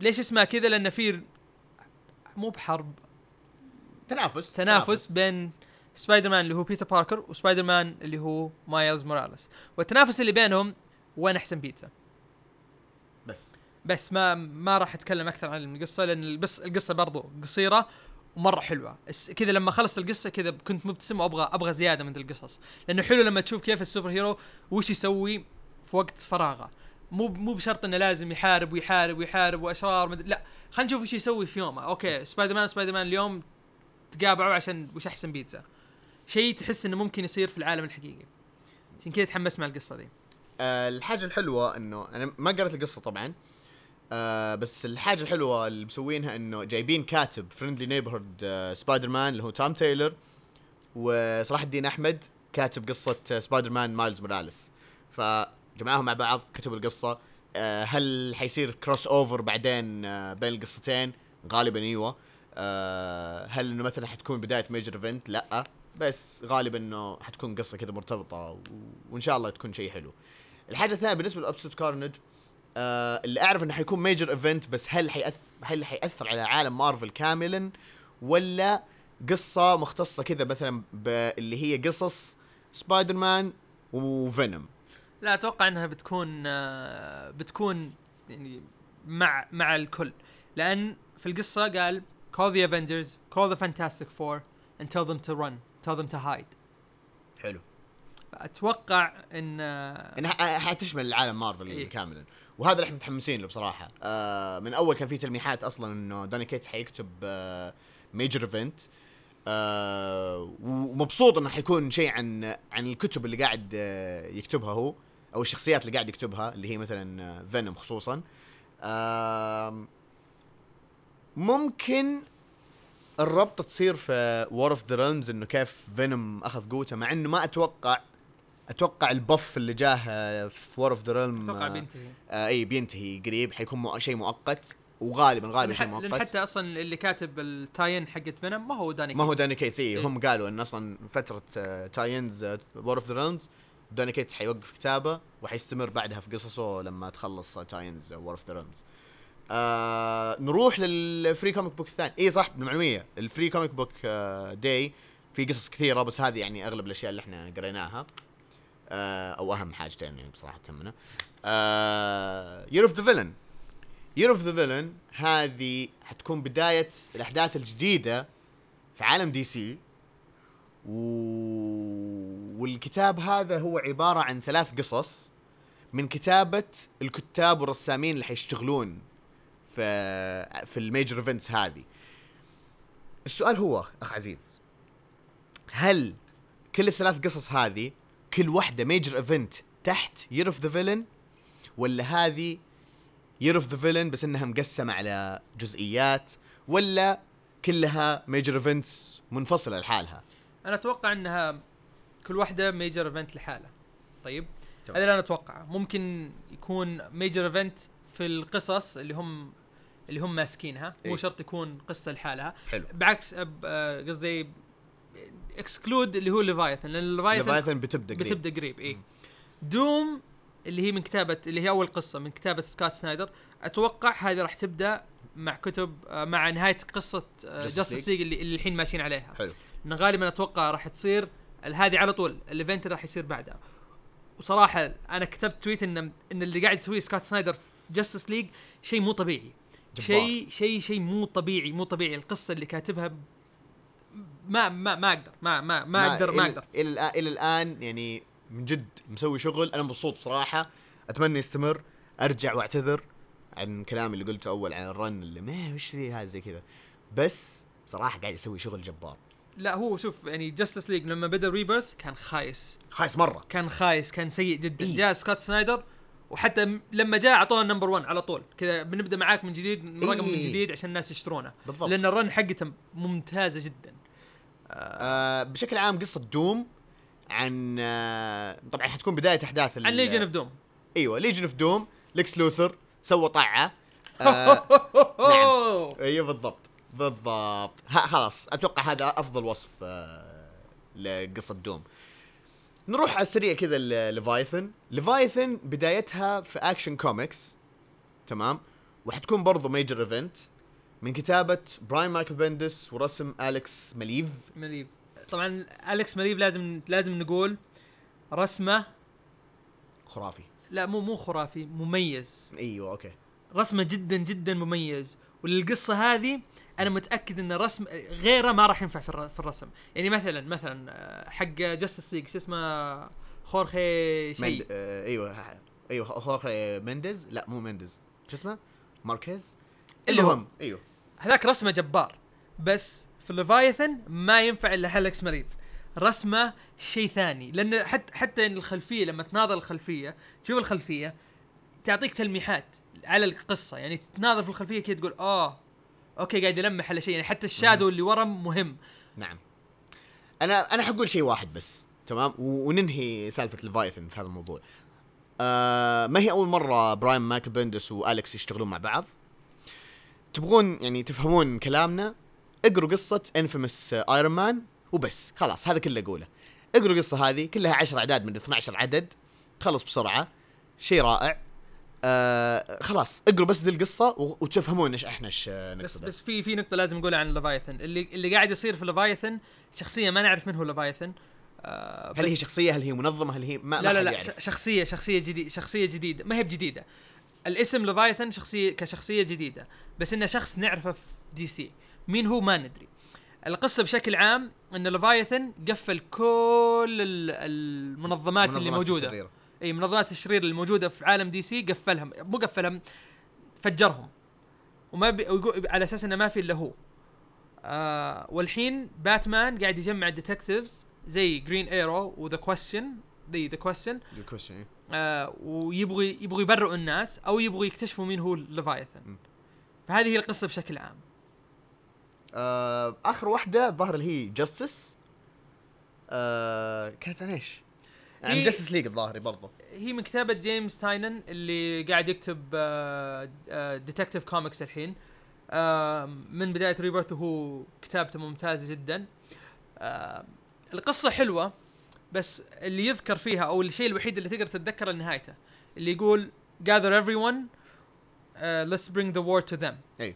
ليش اسمها كذا؟ لأن في مو بحرب. تنافس. تنافس بين سبايدر مان اللي هو بيتر باركر وسبايدر مان اللي هو مايلز موراليس والتنافس اللي بينهم وين أحسن بيتزا؟ بس. بس ما ما راح أتكلم أكثر عن القصة لأن القصة برضو قصيرة ومره حلوة. كذا لما خلصت القصة كذا كنت مبتسم وأبغى أبغى زيادة من القصص. لأنه حلو لما تشوف كيف ال superhero وش يسوي في وقت فراغه. مو مو بشرط إنه لازم يحارب ويحارب ويحارب وأشرار مد... لا خلينا نشوف وش يسوي في يومه. okay سبايدر مان سبايدر مان اليوم تقابعوا عشان وش أحسن بيتزا. شيء تحس إنه ممكن يصير في العالم الحقيقي. عشان كذا تحمست مع القصة دي أه الحاجة الحلوة إنه أنا ما قرأت القصة طبعا أه بس الحاجة الحلوة اللي مسوينها إنه جايبين كاتب Friendly Neighborhood Spider-Man اللي هو توم تايلر وصلاح الدين أحمد كاتب قصة سبايدر مان مايلز موراليس فجمعوهم مع بعض كتبوا القصة. آه هل حيصير crossover بعدين آه بين القصتين؟ غالبا أيوه. آه هل إنه مثلا حتكون بداية major event لا. بس غالبا إنه حتكون قصة كذا مرتبطة. وإن شاء الله تكون شيء حلو. الحاجة الثانية بالنسبة ل Absolute Carnage آه اللي أعرف إنه حيكون major event بس هل حيأثر هل حيأثر على عالم مارفل كاملا؟ ولا قصة مختصة كذا مثلا باللي هي قصص Spider-Man و Venom لا أتوقع إنها بتكون آه، بتكون يعني مع مع الكل. لأن في القصة قال call the Avengers call the Fantastic Four and tell them to run tell them to hide. حلو. أتوقع إن آه، إنها حتشمل العالم مارفل إيه. كاملا. وهذا اللي إحنا متحمسين له بصراحة. آه من أول كان في تلميحات أصلا إنه دوني كيتس حيكتب آه major event آه ومبسوط إنه حيكون شيء عن عن الكتب اللي قاعد آه يكتبها هو أو الشخصيات اللي قاعد يكتبها اللي هي مثلا Venom خصوصا. آه ممكن الربطة تصير في War of the إنه كيف Venom أخذ قوته مع إنه ما أتوقع أتوقع ال buff اللي جاه آه، في War of the Realm أتوقع بينتهي. آه إي بينتهي قريب حيكون مو شيء مؤقت وغالبا غالبا شيء مؤقت. حتى أصلا اللي كاتب ال tie-in حقت Venom ما هو دوني ما هو كيتس. دوني كيتس إيه. هم قالوا إن أصلا فترة آه tie-ins War of the Realms دوني كيتس حيوقف كتابه وحيستمر بعدها في قصصه لما تخلص tie-ins War of the Realms آه نروح لل Free Comic Book الثاني. إي صح بالمعلوميه ال Free Comic Book آه Day في قصص كثيرة بس هذه يعني أغلب الأشياء اللي إحنا قريناها. آه أو أهم حاجتين يعني بصراحة تهمنا. آه Year of the Villain Year of the Villain هذه حتكون بداية الأحداث الجديدة في عالم DC و... والكتاب هذا هو عبارة عن ثلاث قصص من كتابة الكتاب والرسامين اللي حيشتغلون في في ال major events هذه. السؤال هو أخ عزيز هل كل الثلاث قصص هذه كل واحدة major event تحت Year of the Villain ولا هذه Year of the Villain بس إنها مقسمة على جزئيات ولا كلها major events منفصلة لحالها؟ أنا أتوقع إنها كل واحدة major event لحاله طيب. هذا اللي أنا أتوقعه. ممكن يكون major event في القصص اللي هم اللي هم ماسكينها مو إيه. شرط يكون قصة لحالها. حلو. بعكس آه، قصدي exclude اللي هو Leviathan لأن Leviathan Leviathan بتبدأ قريب بتبدأ قريب اي Doom اللي هي من كتابة اللي هي أول قصة من كتابة سكوت سنايدر أتوقع هذه راح تبدأ مع كتب آه، مع نهاية قصة Justice League اللي, اللي الحين ماشيين عليها. حلو. غالبا أتوقع راح تصير هذه على طول ال event اللي راح يصير بعدها. وصراحة أنا كتبت tweet إن إن اللي قاعد يسويه سكوت سنايدر في Justice League شيء مو طبيعي. شيء شيء شيء مو طبيعي مو طبيعي. القصة اللي كاتبها ما ما ما أقدر. ما ما ما أقدر ما أقدر. إلى إلى الآن يعني من جد مسوي شغل. أنا مبسوط بصراحة. أتمنى يستمر. أرجع وأعتذر عن كلامي اللي قلته أول عن ال run اللي ما وش ذي هذا زي كذا. بس بصراحه قاعد يسوي شغل جبار. لا هو شوف يعني Justice League لما بدأ Rebirth كان خايس. خايس مرة. كان خايس كان سيء جدا. إيه. جاء سكوت سنايدر وحتى لما جاء أعطونا number 1 على طول. كذا بنبدأ معاك من جديد من رقم من إيه. جديد عشان الناس يشترونه. بالضبط. لأن ال run حقته ممتازة جدا. آه بشكل عام قصة Doom عن آه طبعا حتكون بداية أحداث عن Legion of Doom أيوه Legion of Doom ليكس لوثر سوى طعه آه <laughs> نعم. أيوه بالضبط بالضبط. ها خلاص أتوقع هذا أفضل وصف آه لقصة Doom. نروح على السريع كذا ل Leviathan Leviathan بدايتها في Action Comics تمام؟ وحتكون برضو major event من كتابة براين مايكل بندس ورسم أليكس مليف. مليف. طبعا أليكس مليف لازم لازم نقول رسمه خرافي. لا مو مو خرافي مميز. أيوه okay. رسمه جدا جدا مميز. وللقصه هذه أنا متأكد إن رسم غيره ما راح ينفع في الر- في الرسم. يعني مثلا مثلا آه، حق Justice League شو اسمه؟ خورخي شيء. مند... آه أيوه أيوه خورخي مندز. لا مو مندز. شو اسمه؟ ماركيز. المهم أيوه. هذاك رسمه جبار بس في ال Leviathan ما ينفع إلا هالكس مريض رسمه شيء ثاني لأن حتى حتى إن الخلفية لما تناظر الخلفية تشوف الخلفية تعطيك تلميحات على القصة. يعني تناظر في الخلفية كذا تقول آه okay قاعد يلمح على شيء. يعني حتى ال shadow اللي ورا مهم. نعم. أنا أنا حقول شيء واحد بس تمام؟ وننهي سالفة Leviathan في هذا الموضوع. آه ما هي أول مرة براين مايكل بندس وأليكس يشتغلون مع بعض؟ تبغون يعني تفهمون كلامنا اقروا قصة Infamous Iron Man وبس خلاص هذا كله اقوله اقروا القصة هذه كلها 10 اعداد من 12 عدد تخلص بسرعة شيء رائع. آه خلاص اقروا بس ذي القصة وتفهمون إيش إحنا إيش بس بس في في نقطة لازم نقولها عن Leviathan اللي اللي قاعد يصير في Leviathan شخصية ما نعرف من هو Leviathan آه هل هي شخصية؟ هل هي منظمة؟ هل هي ما لا ما لا لا يعرف. شخصيه شخصية جديده شخصية جديدة. ما هي بجديدة. الاسم ليفايثن شخصيه كشخصية جديدة بس إنه شخص نعرفه في دي سي مين هو ما ندري. القصة بشكل عام إن ليفايثن قفل كل ال- المنظمات اللي موجودة. الشريرة. إي منظمات الشرير الموجوده في عالم دي سي قفلهم. مو قفلهم فجرهم. وما بي ويقول- على أساس إنه ما في إلا هو. آه والحين باتمان قاعد يجمع ال detectives زي Green Arrow وذا Question the the Question إيه. آه ويبغوا يبغوا يبرئوا الناس أو يبغوا يكتشفوا مين هو. ليفايثن فهذه هي القصة بشكل عام. آه آخر واحدة الظاهر اللي هي Justice آه كانت عن إيش؟ عن Justice League الظاهر برضه هي من كتابة جيمس تاينن اللي قاعد يكتب Detective Comics الحين. آه، من بداية Rebirth وهو كتابته ممتازة جدا. آه، القصة حلوة. بس اللي يذكر فيها أو الشيء الوحيد اللي تقدر تتذكره نهايته اللي يقول gather everyone uh, let's bring the war to them. إي.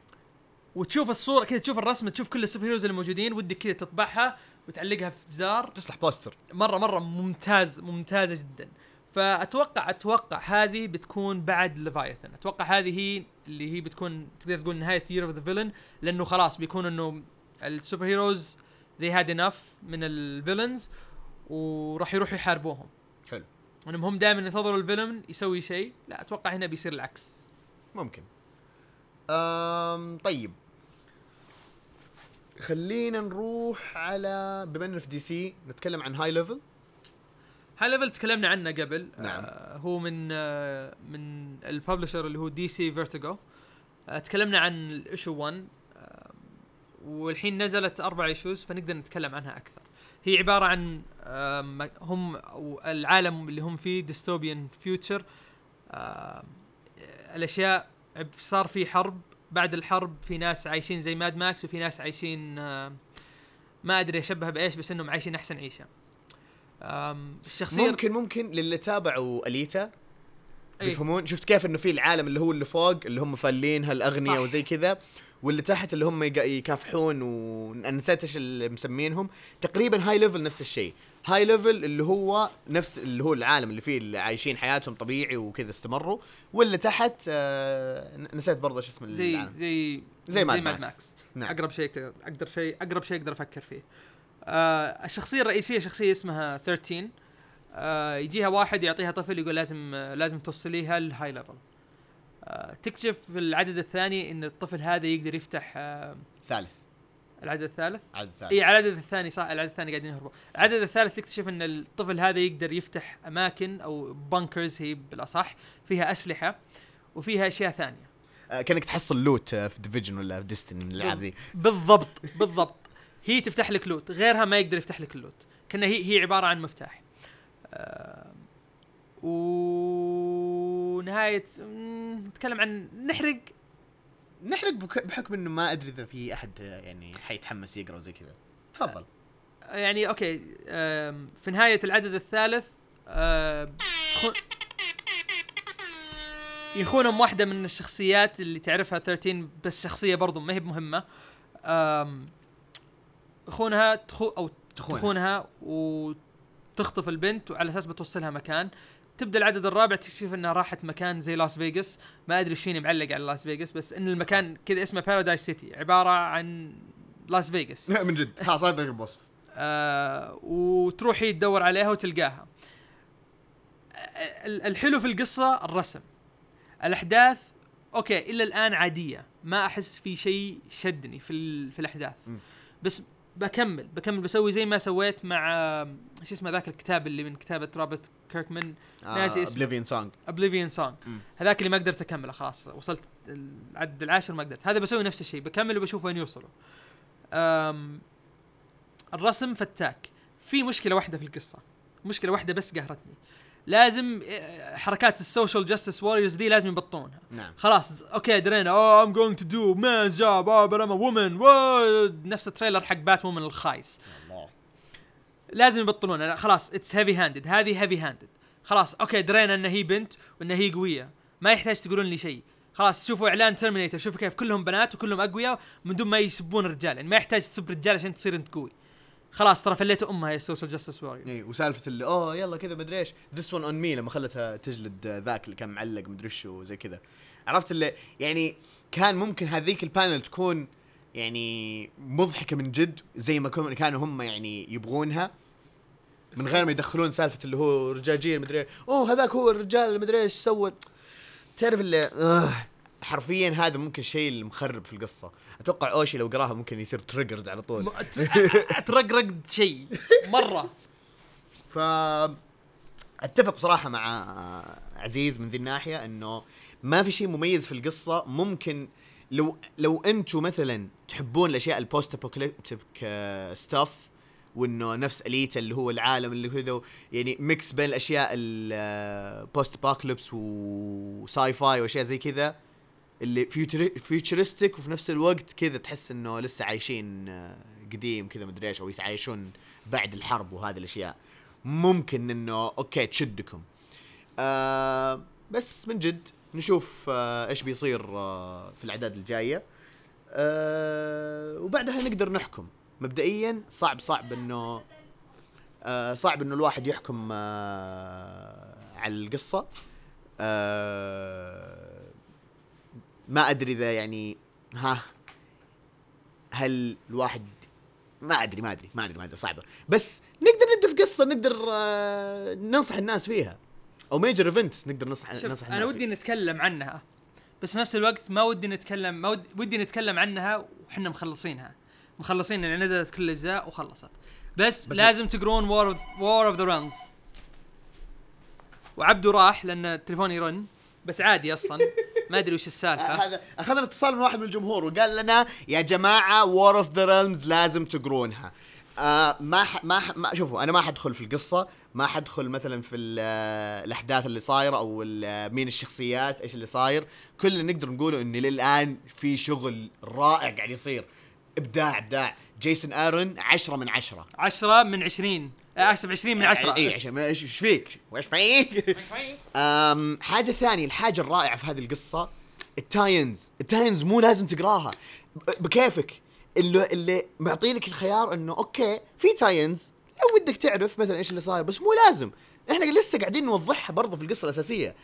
وتشوف الصورة كذا تشوف الرسمة تشوف كل ال super heroes الموجودين ودك كذا تطبعها وتعلقها في جدار. تصلح poster. مرة مرة ممتاز ممتازة جدا. فأتوقع أتوقع هذه بتكون بعد ليفايثن أتوقع هذه هي اللي هي بتكون تقدر تقول نهاية Year of the Villain لأنه خلاص بيكون إنه ال super heroes they had enough من ال villains وراح يروحوا يحاربوهم. حلو. انهم هم دائما ينتظروا ال villain يسوي شيء. لا أتوقع هنا بيصير العكس. ممكن. أم طيب. خلينا نروح على بما إننا في دي سي نتكلم عن High Level High Level تكلمنا عنه قبل. نعم. آه هو من آه من ال publisher اللي هو DC Vertigo آه تكلمنا عن ال issue 1 آه والحين نزلت أربع issues فنقدر نتكلم عنها أكثر. هي عبارة عن هم العالم اللي هم فيه dystopian future الأشياء صار في حرب بعد الحرب في ناس عايشين زي Mad Max وفي ناس عايشين ما أدري اشبه بإيش بس إنهم عايشين أحسن عيشة الشخصية ممكن ممكن للي تابعوا Alita. بيفهمون شفت كيف إنه في العالم اللي هو اللي فوق اللي هم فالين هالاغنياء. وزي كذا واللي تحت اللي هم يكافحون وأنا نسيت إيش اللي مسمينهم. تقريبا High Level نفس الشيء. High Level اللي هو نفس اللي هو العالم اللي فيه اللي عايشين حياتهم طبيعي وكذا استمروا. واللي تحت آه نسيت برضه إيش اسم زي العالم. زي زي Mad Mad Max. Max نعم. أقرب شيء أقدر شيء أقرب شيء أقدر أفكر فيه. آه الشخصية الرئيسية شخصية اسمها 13 آه يجيها واحد يعطيها طفل يقول لازم آه لازم توصليها ال High Level تكتشف في العدد الثاني إن الطفل هذا يقدر يفتح آه ثالث. العدد الثالث؟ عدد ثالث اي على العدد الثاني صح العدد الثاني قاعدين يهربوا. العدد الثالث تكتشف إن الطفل هذا يقدر يفتح أماكن أو bunkers هي بالاصح فيها أسلحة وفيها أشياء ثانية. آه كأنك تحصل loot آه في Division ولا في Destiny من الألعاب ذي. بالضبط بالضبط. هي تفتح لك loot غيرها ما يقدر يفتح لك ال loot كأنها هي هي عبارة عن مفتاح. آه ونهاية نتكلم عن نحرق. نحرق بحكم إنه ما أدري إذا في أحد يعني حيتحمس يقرأ زي كذا. تفضل. يعني okay في نهاية العدد الثالث يخونهم واحدة من الشخصيات اللي تعرفها 13 بس شخصية برضو ما هي بمهمة. يخونها تخو أو تخونها. تخونها وتخطف البنت وعلى أساس بتوصلها مكان. تبدأ العدد الرابع تكتشف إنها راحت مكان زي لاس فيغاس. ما أدري إيش فيني معلق على لاس فيغاس بس إن المكان كذا اسمه Paradise City عبارة عن لاس فيغاس. من جد. خلاص هذا الوصف آه وتروح هي تدور عليها وتلقاها. ال- الحلو في القصة الرسم. الأحداث okay إلى الآن عادية. ما أحس في شيء شدني في, في الأحداث. مم. بس بكمل بكمل بسوي زي ما سويت مع آه، شو اسمه ذاك الكتاب اللي من كتابة روبرت كيركمان؟ ناسي اسمه. Oblivion Song Oblivion Song. هذاك اللي ما قدرت أكمله خلاص وصلت العدد العاشر ما قدرت. هذا بسوي نفس الشيء بكمل وبشوف وين يوصلوا. الرسم فتاك. في مشكلة واحدة في القصة. مشكلة واحدة بس قهرتني. لازم آه، حركات ال social justice warriors دي لازم يبطونها. نعم. خلاص okay درينا. oh I'm going to do man job oh but I'm woman نفس ال trailer حق Batwoman الخايس. الله. لازم يبطلون لا خلاص it's heavy handed هذه heavy handed خلاص okay درينا إن هي بنت وإن هي قوية. ما يحتاج تقولون لي شيء. خلاص شوفوا إعلان Terminator شوفوا كيف كلهم بنات وكلهم أقوياء من دون ما يسبون الرجال يعني ما يحتاج تسب رجال عشان تصير أنت قوي. خلاص ترى فليتوا أمها يا سوشيال جاستس وورير اي وسالفة اللي أوه يلا كذا مدري إيش. this one on me لما خلتها تجلد ذاك اللي كان معلق مدري إيش وزي كذا. عرفت اللي يعني كان ممكن هذيك ال panel تكون يعني مضحكة من جد زي ما كانوا هم يعني يبغونها من غير ما يدخلون سالفة اللي هو رجاجيل مدري. أوه هذاك هو الرجال مدري إيش سوى. تعرف اللي آه حرفيا هذا ممكن الشيء المخرب في القصة. أتوقع أوشي لو قراها ممكن يصير triggered على طول. م- ترقرق شيء. مرة. ف أتفق بصراحة مع عزيز من ذي الناحية إنه ما في شيء مميز في القصة. ممكن لو لو أنتم مثلا تحبون الأشياء ال post apocalyptic stuff وإنه نفس اليتا اللي هو العالم اللي كذا يعني mix بين الأشياء ال post apocalypse و sci-fi وأشياء زي كذا اللي futuristic وفي نفس الوقت كذا تحس إنه لسه عايشين آه، قديم كذا مدري إيش أو يتعايشون بعد الحرب وهذه الأشياء. ممكن إنه okay تشدكم. آه بس من جد نشوف آه إيش بيصير آه في الأعداد الجاية. آه وبعدها نقدر نحكم. مبدئيا صعب صعب إنه آه صعب إنه الواحد يحكم آه على القصة. آه ما أدري إذا يعني ها هل الواحد ما أدري ما أدري ما أدري ما أدري صعبة. بس نقدر نبدا في قصة نقدر آه ننصح الناس فيها. أو major event نقدر ننصح ننصح أنا الناس ودي فيها. نتكلم عنها بس في نفس الوقت ما ودي نتكلم ما ودي, ودي نتكلم عنها وحنا مخلصينها. مخلصين يعني نزلت كل الأجزاء وخلصت. بس, بس بس لازم تقرون War of War of the Realms وعبده راح لأن التليفون يرن. بس عادي أصلا. <laughs> ما أدري وش السالفة. هذا أخذنا اتصال من واحد من الجمهور وقال لنا يا جماعة War of the Realms لازم تقرونها. آه ما ح ما, ح ما شوفوا أنا ما حدخل في القصة ما حدخل مثلا في ال- الأحداث اللي صايرة أو مين الشخصيات إيش اللي صاير. كل اللي نقدر نقوله إن للآن في شغل رائع قاعد يصير. إبداع إبداع. جيسون آرون عشرة من عشرة. 10 من 20 اسف 20 من 10 اي عشان إيش إيش فيك؟ وايش فيك؟ <laughs> أم حاجة ثانية الحاجة الرائعة في هذه القصة ال tie-ins. ال tie-ins مو لازم تقراها. بكيفك. اللي اللي معطينك الخيار إنه okay في tie-ins. لو ودك تعرف مثلا إيش اللي صاير بس مو لازم. إحنا لسه قاعدين نوضحها برضه في القصة الأساسية.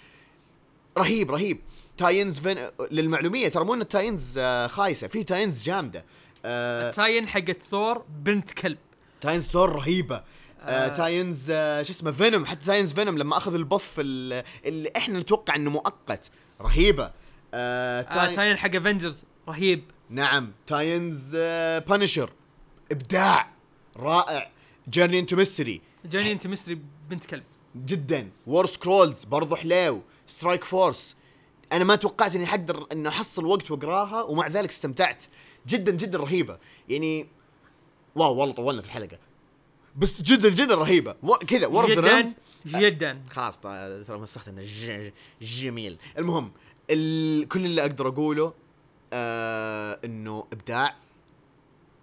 رهيب رهيب. tie-ins فين للمعلومية ترى مو إن ال tie-ins آه، خايسة في tie-ins جامدة. آه، ال tie-in حقت ثور بنت كلب. tie-ins ثور رهيبة. آه آه. tie-ins آه شو اسمه Venom حتى tie-ins Venom لما أخذ ال buff ال- اللي إحنا نتوقع إنه مؤقت رهيبة. آه آه tie-in حق Avengers رهيب. نعم tie-ins آه Punisher إبداع رائع. Journey into Mystery Journey into Mystery بنت كلب. جدا. War Scrolls برضو حليو. Strike Force أنا ما توقعت إني حقدر إني أحصل وقت وأقراها ومع ذلك استمتعت. جدا جدا رهيبة. يعني واو والله طولنا في الحلقة. بس جدا جدا رهيبة. كذا War of the جدا جدا. خلاص ترى مسخت إنه. جميل. المهم ال... كل اللي أقدر أقوله آه إنه إبداع.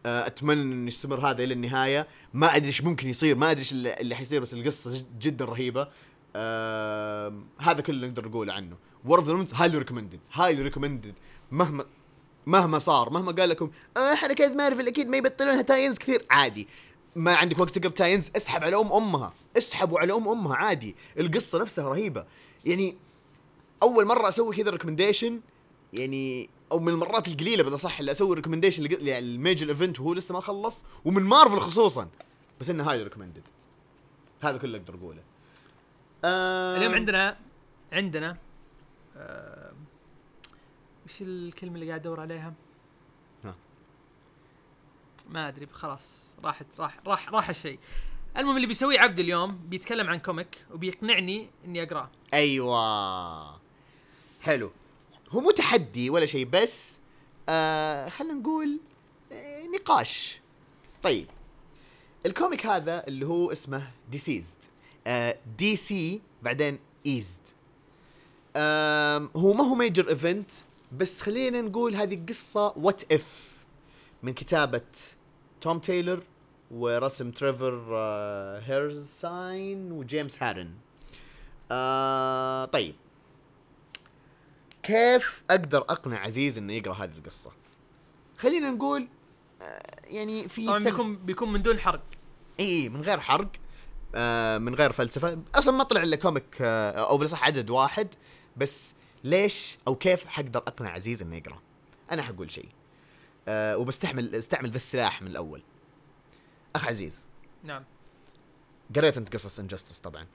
آه أتمنى إنه يستمر هذا إلى النهاية. ما أدري إيش ممكن يصير ما أدري إيش اللي, حيصير بس القصة جدا رهيبة. آه هذا كل اللي نقدر نقوله عنه. War of the highly recommended highly recommended مهما مهما صار مهما قال لكم آه حركات مارفل أكيد ما يبطلونها tie-ins كثير. عادي. ما عندك وقت تقرا tie-ins اسحب على أم أمها اسحبوا على أم أمها عادي. القصة نفسها رهيبة. يعني أول مرة أسوي كذا recommendation يعني أو من المرات القليلة بالأصح اللي أسوي recommendation لل major event وهو لسه ما خلص ومن مارفل خصوصا. بس إنه highly recommended هذا كله أقدر أقوله. آه اليوم عندنا عندنا آه وش الكلمة اللي قاعد أدور عليها؟ ما أدري خلاص راحت راح راح راح الشيء. المهم اللي بيسويه عبد اليوم بيتكلم عن comic وبيقنعني إني أقرأه. أيوه. حلو. هو مو تحدي ولا شيء بس آه خلينا نقول آه نقاش. طيب. ال comic هذا اللي هو اسمه DCeased آه DC بعدين eased هو ما هو major event بس خلينا نقول هذه قصة what if من كتابة توم تايلر ورسم تريفر آه هيرساين وجيمس هارن. آه طيب. كيف أقدر أقنع عزيز إنه يقرأ هذه القصة؟ خلينا نقول آه يعني في طبعا بيكون بيكون من دون حرق. إي من غير حرق آه من غير فلسفة. أصلا ما طلع إلا comic آه أو بالاصح عدد واحد بس ليش أو كيف حقدر أقنع عزيز إنه يقرأ؟ أنا حقول شيء. آه وبستحمل استعمل ذا السلاح من الأول. أخ عزيز. نعم. قريت أنت قصص Injustice طبعا.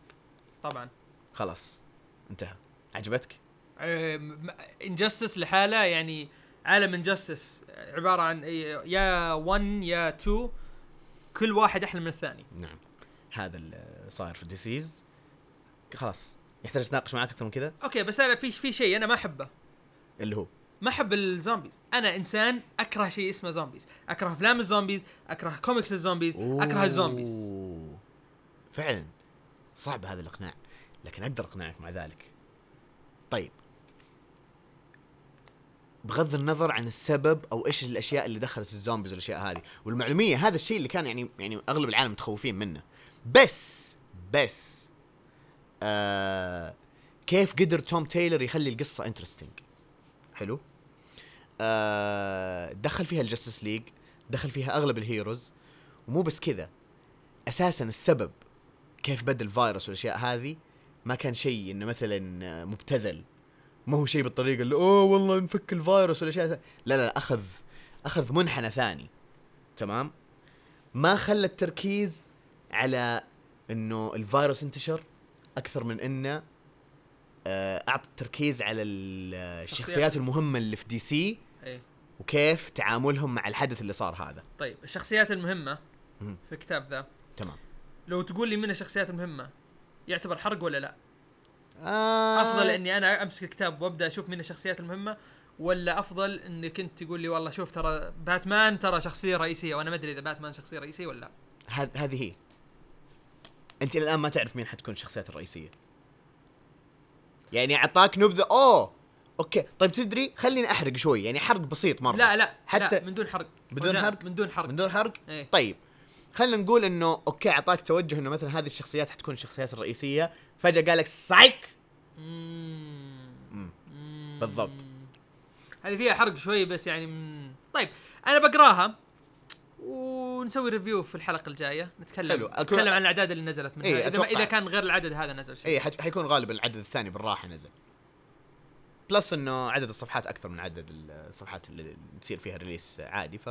طبعا. خلاص. انتهى. عجبتك؟ Injustice لحاله يعني عالم Injustice عبارة عن إيه، يا 1 يا 2 كل واحد أحلى من الثاني. نعم. هذا اللي صاير في DCeased خلاص. يحتاج أتناقش معك أكثر من كذا؟ okay بس أنا في في شيء أنا ما أحبه. اللي هو؟ ما أحب ال zombies. أنا إنسان أكره شيء اسمه zombies. أكره أفلام ال zombies أكره comics ال zombies أكره ال zombies. فعلا. صعب هذا الإقناع لكن أقدر أقنعك مع ذلك. طيب. بغض النظر عن السبب أو إيش الأشياء اللي دخلت ال zombies والأشياء هذه والمعلومية هذا الشيء اللي كان يعني يعني أغلب العالم متخوفين منه. بس بس آه كيف قدر توم تايلور يخلي القصة interesting حلو. آه دخل فيها ال Justice League دخل فيها أغلب ال heroes ومو بس كذا أساسا السبب كيف بدأ الفيروس والأشياء هذه ما كان شيء إنه مثلا مبتذل ما هو شيء بالطريقة اللي أوه والله نفك الفيروس والأشياء. لا لا لا أخذ أخذ منحنى ثاني. تمام؟ ما خلى التركيز على إنه الفيروس انتشر أكثر من إنه أعطى التركيز على ال- آه، الشخصيات المهمة اللي في DC إيه. وكيف تعاملهم مع الحدث اللي صار هذا. طيب الشخصيات المهمة مم. في الكتاب ذا. تمام. لو تقول لي من الشخصيات المهمة يعتبر حرق ولا لا؟ آه. أفضل إني أنا أمسك الكتاب وأبدأ أشوف من الشخصيات المهمة ولا أفضل إنك أنت تقول لي والله شوف ترى باتمان ترى شخصية رئيسية وأنا ما أدري إذا باتمان شخصية رئيسية ولا لا. هذ- هذه هي. أنت الآن ما تعرف مين حتكون الشخصيات الرئيسية. يعني أعطاك نبذة. أوه. okay. طيب تدري خليني أحرق شوي. يعني حرق بسيط مرة. لا لا. حتى لا من دون حرق. بدون حرق؟ من دون حرق. من دون حرق؟ إيه. طيب. خلينا نقول إنه okay أعطاك توجه إنه مثلا هذه الشخصيات حتكون الشخصيات الرئيسية. فجأة قال لك سايك. بالضبط. هذه فيها حرق شوي بس يعني. طيب أنا بقراها. ونسوي review في الحلقة الجاية. نتكلم حلو. نتكلم عن الأعداد اللي نزلت منها. إيه، إذا أتوقع. إذا كان غير العدد هذا نزل شيء. اي حت- حيكون غالبا العدد الثاني بالراحة نزل. plus إنه عدد الصفحات أكثر من عدد الصفحات اللي تصير فيها release عادي ف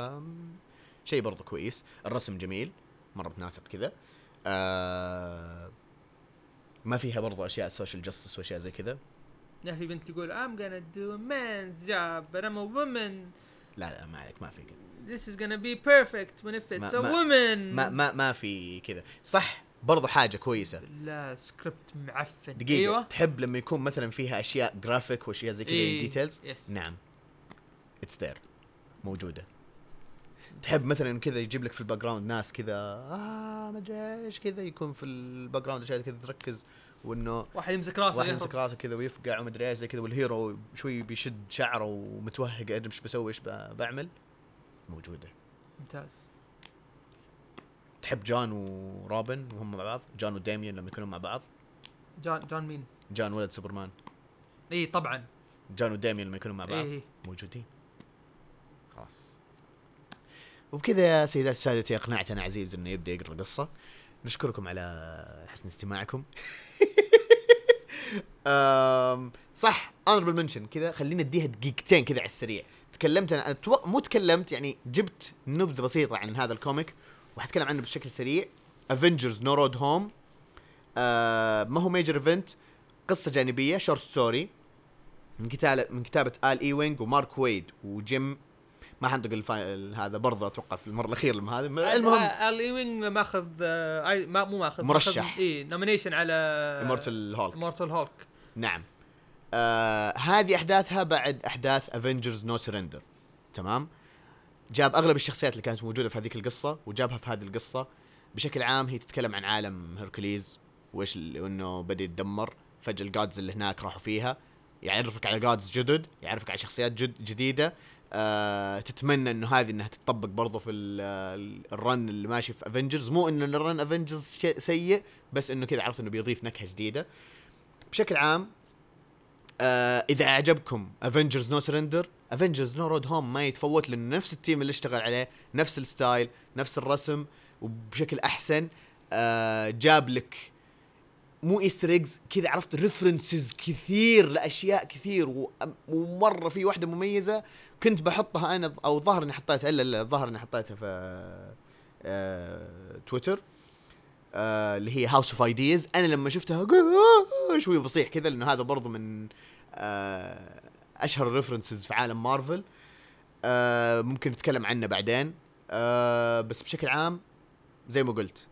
شيء برضه كويس. الرسم جميل مرة متناسق كذا. آه ما فيها برضه أشياء social justice وأشياء زي كذا. لا في بنت تقول I'm gonna do a man's job but I'm a woman. لا لا ما عليك ما في كذا. This is gonna be perfect when if it's a woman. ما ما ما في كذا. صح برضه حاجة كويسة. لا سكريبت معفن. دقيقة. أيوه. تحب لما يكون مثلا فيها أشياء جرافيك وأشياء زي كذا إيه، details yes. نعم. it's there موجودة. تحب مثلا كذا يجيب لك في ال background ناس كذا آه ما أدري إيش كذا. يكون في ال background أشياء كذا تركز وإنه واحد يمسك راسه واحد. يمسك راسه كذا ويفقع وما أدري إيش زي كذا وال hero شوي بيشد شعره ومتوهق أدري إيش بسوي إيش بعمل. موجودة. ممتاز. تحب جون وروبن وهم مع بعض؟ جون وديميان لما يكونوا مع بعض؟ جون جون مين؟ جون ولد سوبرمان. إي طبعا. جون وديميان لما يكونوا مع بعض؟ إي موجودين. خلاص. وبكذا يا سيداتي سادتي اقنعتنا عزيز إنه يبدأ يقرأ القصة نشكركم على حسن استماعكم. <laughs> صح. honorable mention كذا خلينا أديها دقيقتين كذا على السريع. تكلمت أنا أتوق... مو تكلمت يعني جبت نبذة بسيطة عن هذا ال comic وحتكلم عنه بشكل سريع. Avengers No Road Home ما هو major event قصة جانبية short story من كتابة من كتابة آل إيوينج ومارك ويد وجيم ما حنطق الفايل هذا برضه أتوقع في المرة الأخيرة لما هذا. المهم آل ايوينج ماخذ آه، أي- ما مو ماخذ مرشح. اي nomination على Immortal Hulk Immortal Hulk نعم. آه هذه أحداثها بعد أحداث Avengers No Surrender تمام؟ جاب أغلب الشخصيات اللي كانت موجودة في هذيك القصة وجابها في هذه القصة. بشكل عام هي تتكلم عن عالم هيركوليز وإيش انه بدأ يتدمر. فجأة ال gods اللي هناك راحوا فيها. يعرفك على gods جدد يعرفك على شخصيات جد جديدة. آه تتمنى إنه هذه إنها تطبق برضو في ال- ال- ال run اللي ماشي في Avengers مو إنه ال run Avengers سيء بس إنه كذا عرفت إنه بيضيف نكهة جديدة. بشكل عام آه إذا أعجبكم Avengers No Surrender Avengers No Road Home ما يتفوت لأنه نفس التيم اللي اشتغل عليه نفس ال style نفس الرسم وبشكل أحسن. آه جاب لك مو Easter eggs كذا عرفت references كثير لأشياء كثير ومرة في واحدة مميزة كنت بحطها أنا أو ظهر إني حطيتها إلا لا إني حطيتها في آه تويتر آه اللي هي House of Ideas أنا لما شفتها آه شوي بصيح كذا لأنه هذا برضو من آه أشهر ال references في عالم مارفل ممكن نتكلم عنه بعدين. بس بشكل عام زي ما قلت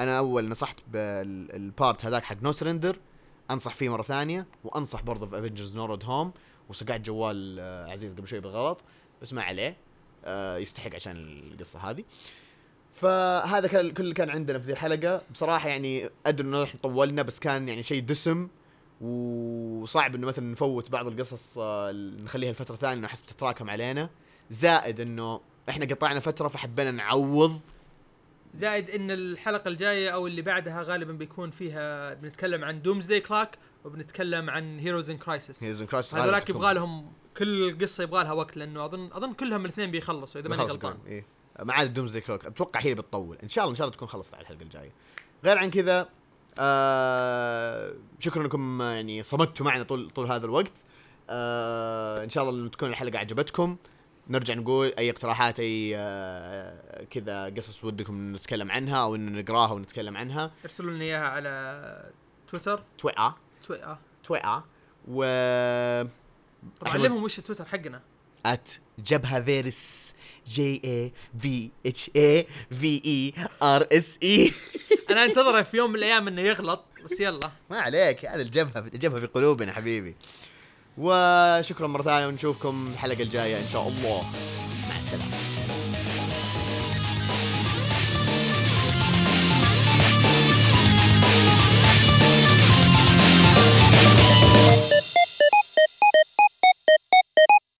أنا أول نصحت بال part هذاك حق No Surrender أنصح فيه مرة ثانية وأنصح برضه في Avengers No Road Home وصقعت جوال عزيز قبل شوي بالغلط بس ما عليه. يستحق عشان القصة هذه. فهذا كان كل اللي كان عندنا في ذي الحلقة. بصراحة يعني أدري إنه نحن طولنا بس كان يعني شيء دسم. وصعب إنه مثلا نفوت بعض القصص آه، نخليها لفترة ثانية إنه أحس بتتراكم علينا. زائد إنه إحنا قطعنا فترة فحبينا نعوض. زائد إن الحلقة الجاية أو اللي بعدها غالبا بيكون فيها بنتكلم عن Doomsday Clock وبنتكلم عن Heroes in Crisis Heroes Crisis هذولاك يبغى لهم كل قصة يبغى لها وقت لأنه اظن أظن كلهم الاثنين بيخلصوا إذا ماني غلطان. إيه. ما عدا Dooms Clock أتوقع هي اللي بتطول. إن شاء الله إن شاء الله تكون خلصت على الحلقة الجاية. غير عن كذا آه شكرا انكم آه، يعني صمدتوا معنا طول طول هذا الوقت. آه إن شاء الله تكون الحلقة عجبتكم نرجع نقول أي اقتراحات أي آه كذا قصص ودكم نتكلم عنها أو إن نقراها ونتكلم عنها. ارسلوا لنا إياها على تويتر. تويتر. تويتر. تويتر. و طبعا. علمهم وش التويتر حقنا. at جبهة verse J A B H A V E R S E أنا انتظره في يوم من الأيام إنه يغلط بس يلا. ما عليك هذا الجبهة الجبهة في قلوبنا حبيبي. وشكرا مرة ثانية ونشوفكم الحلقة الجاية إن شاء الله. مع السلامة. you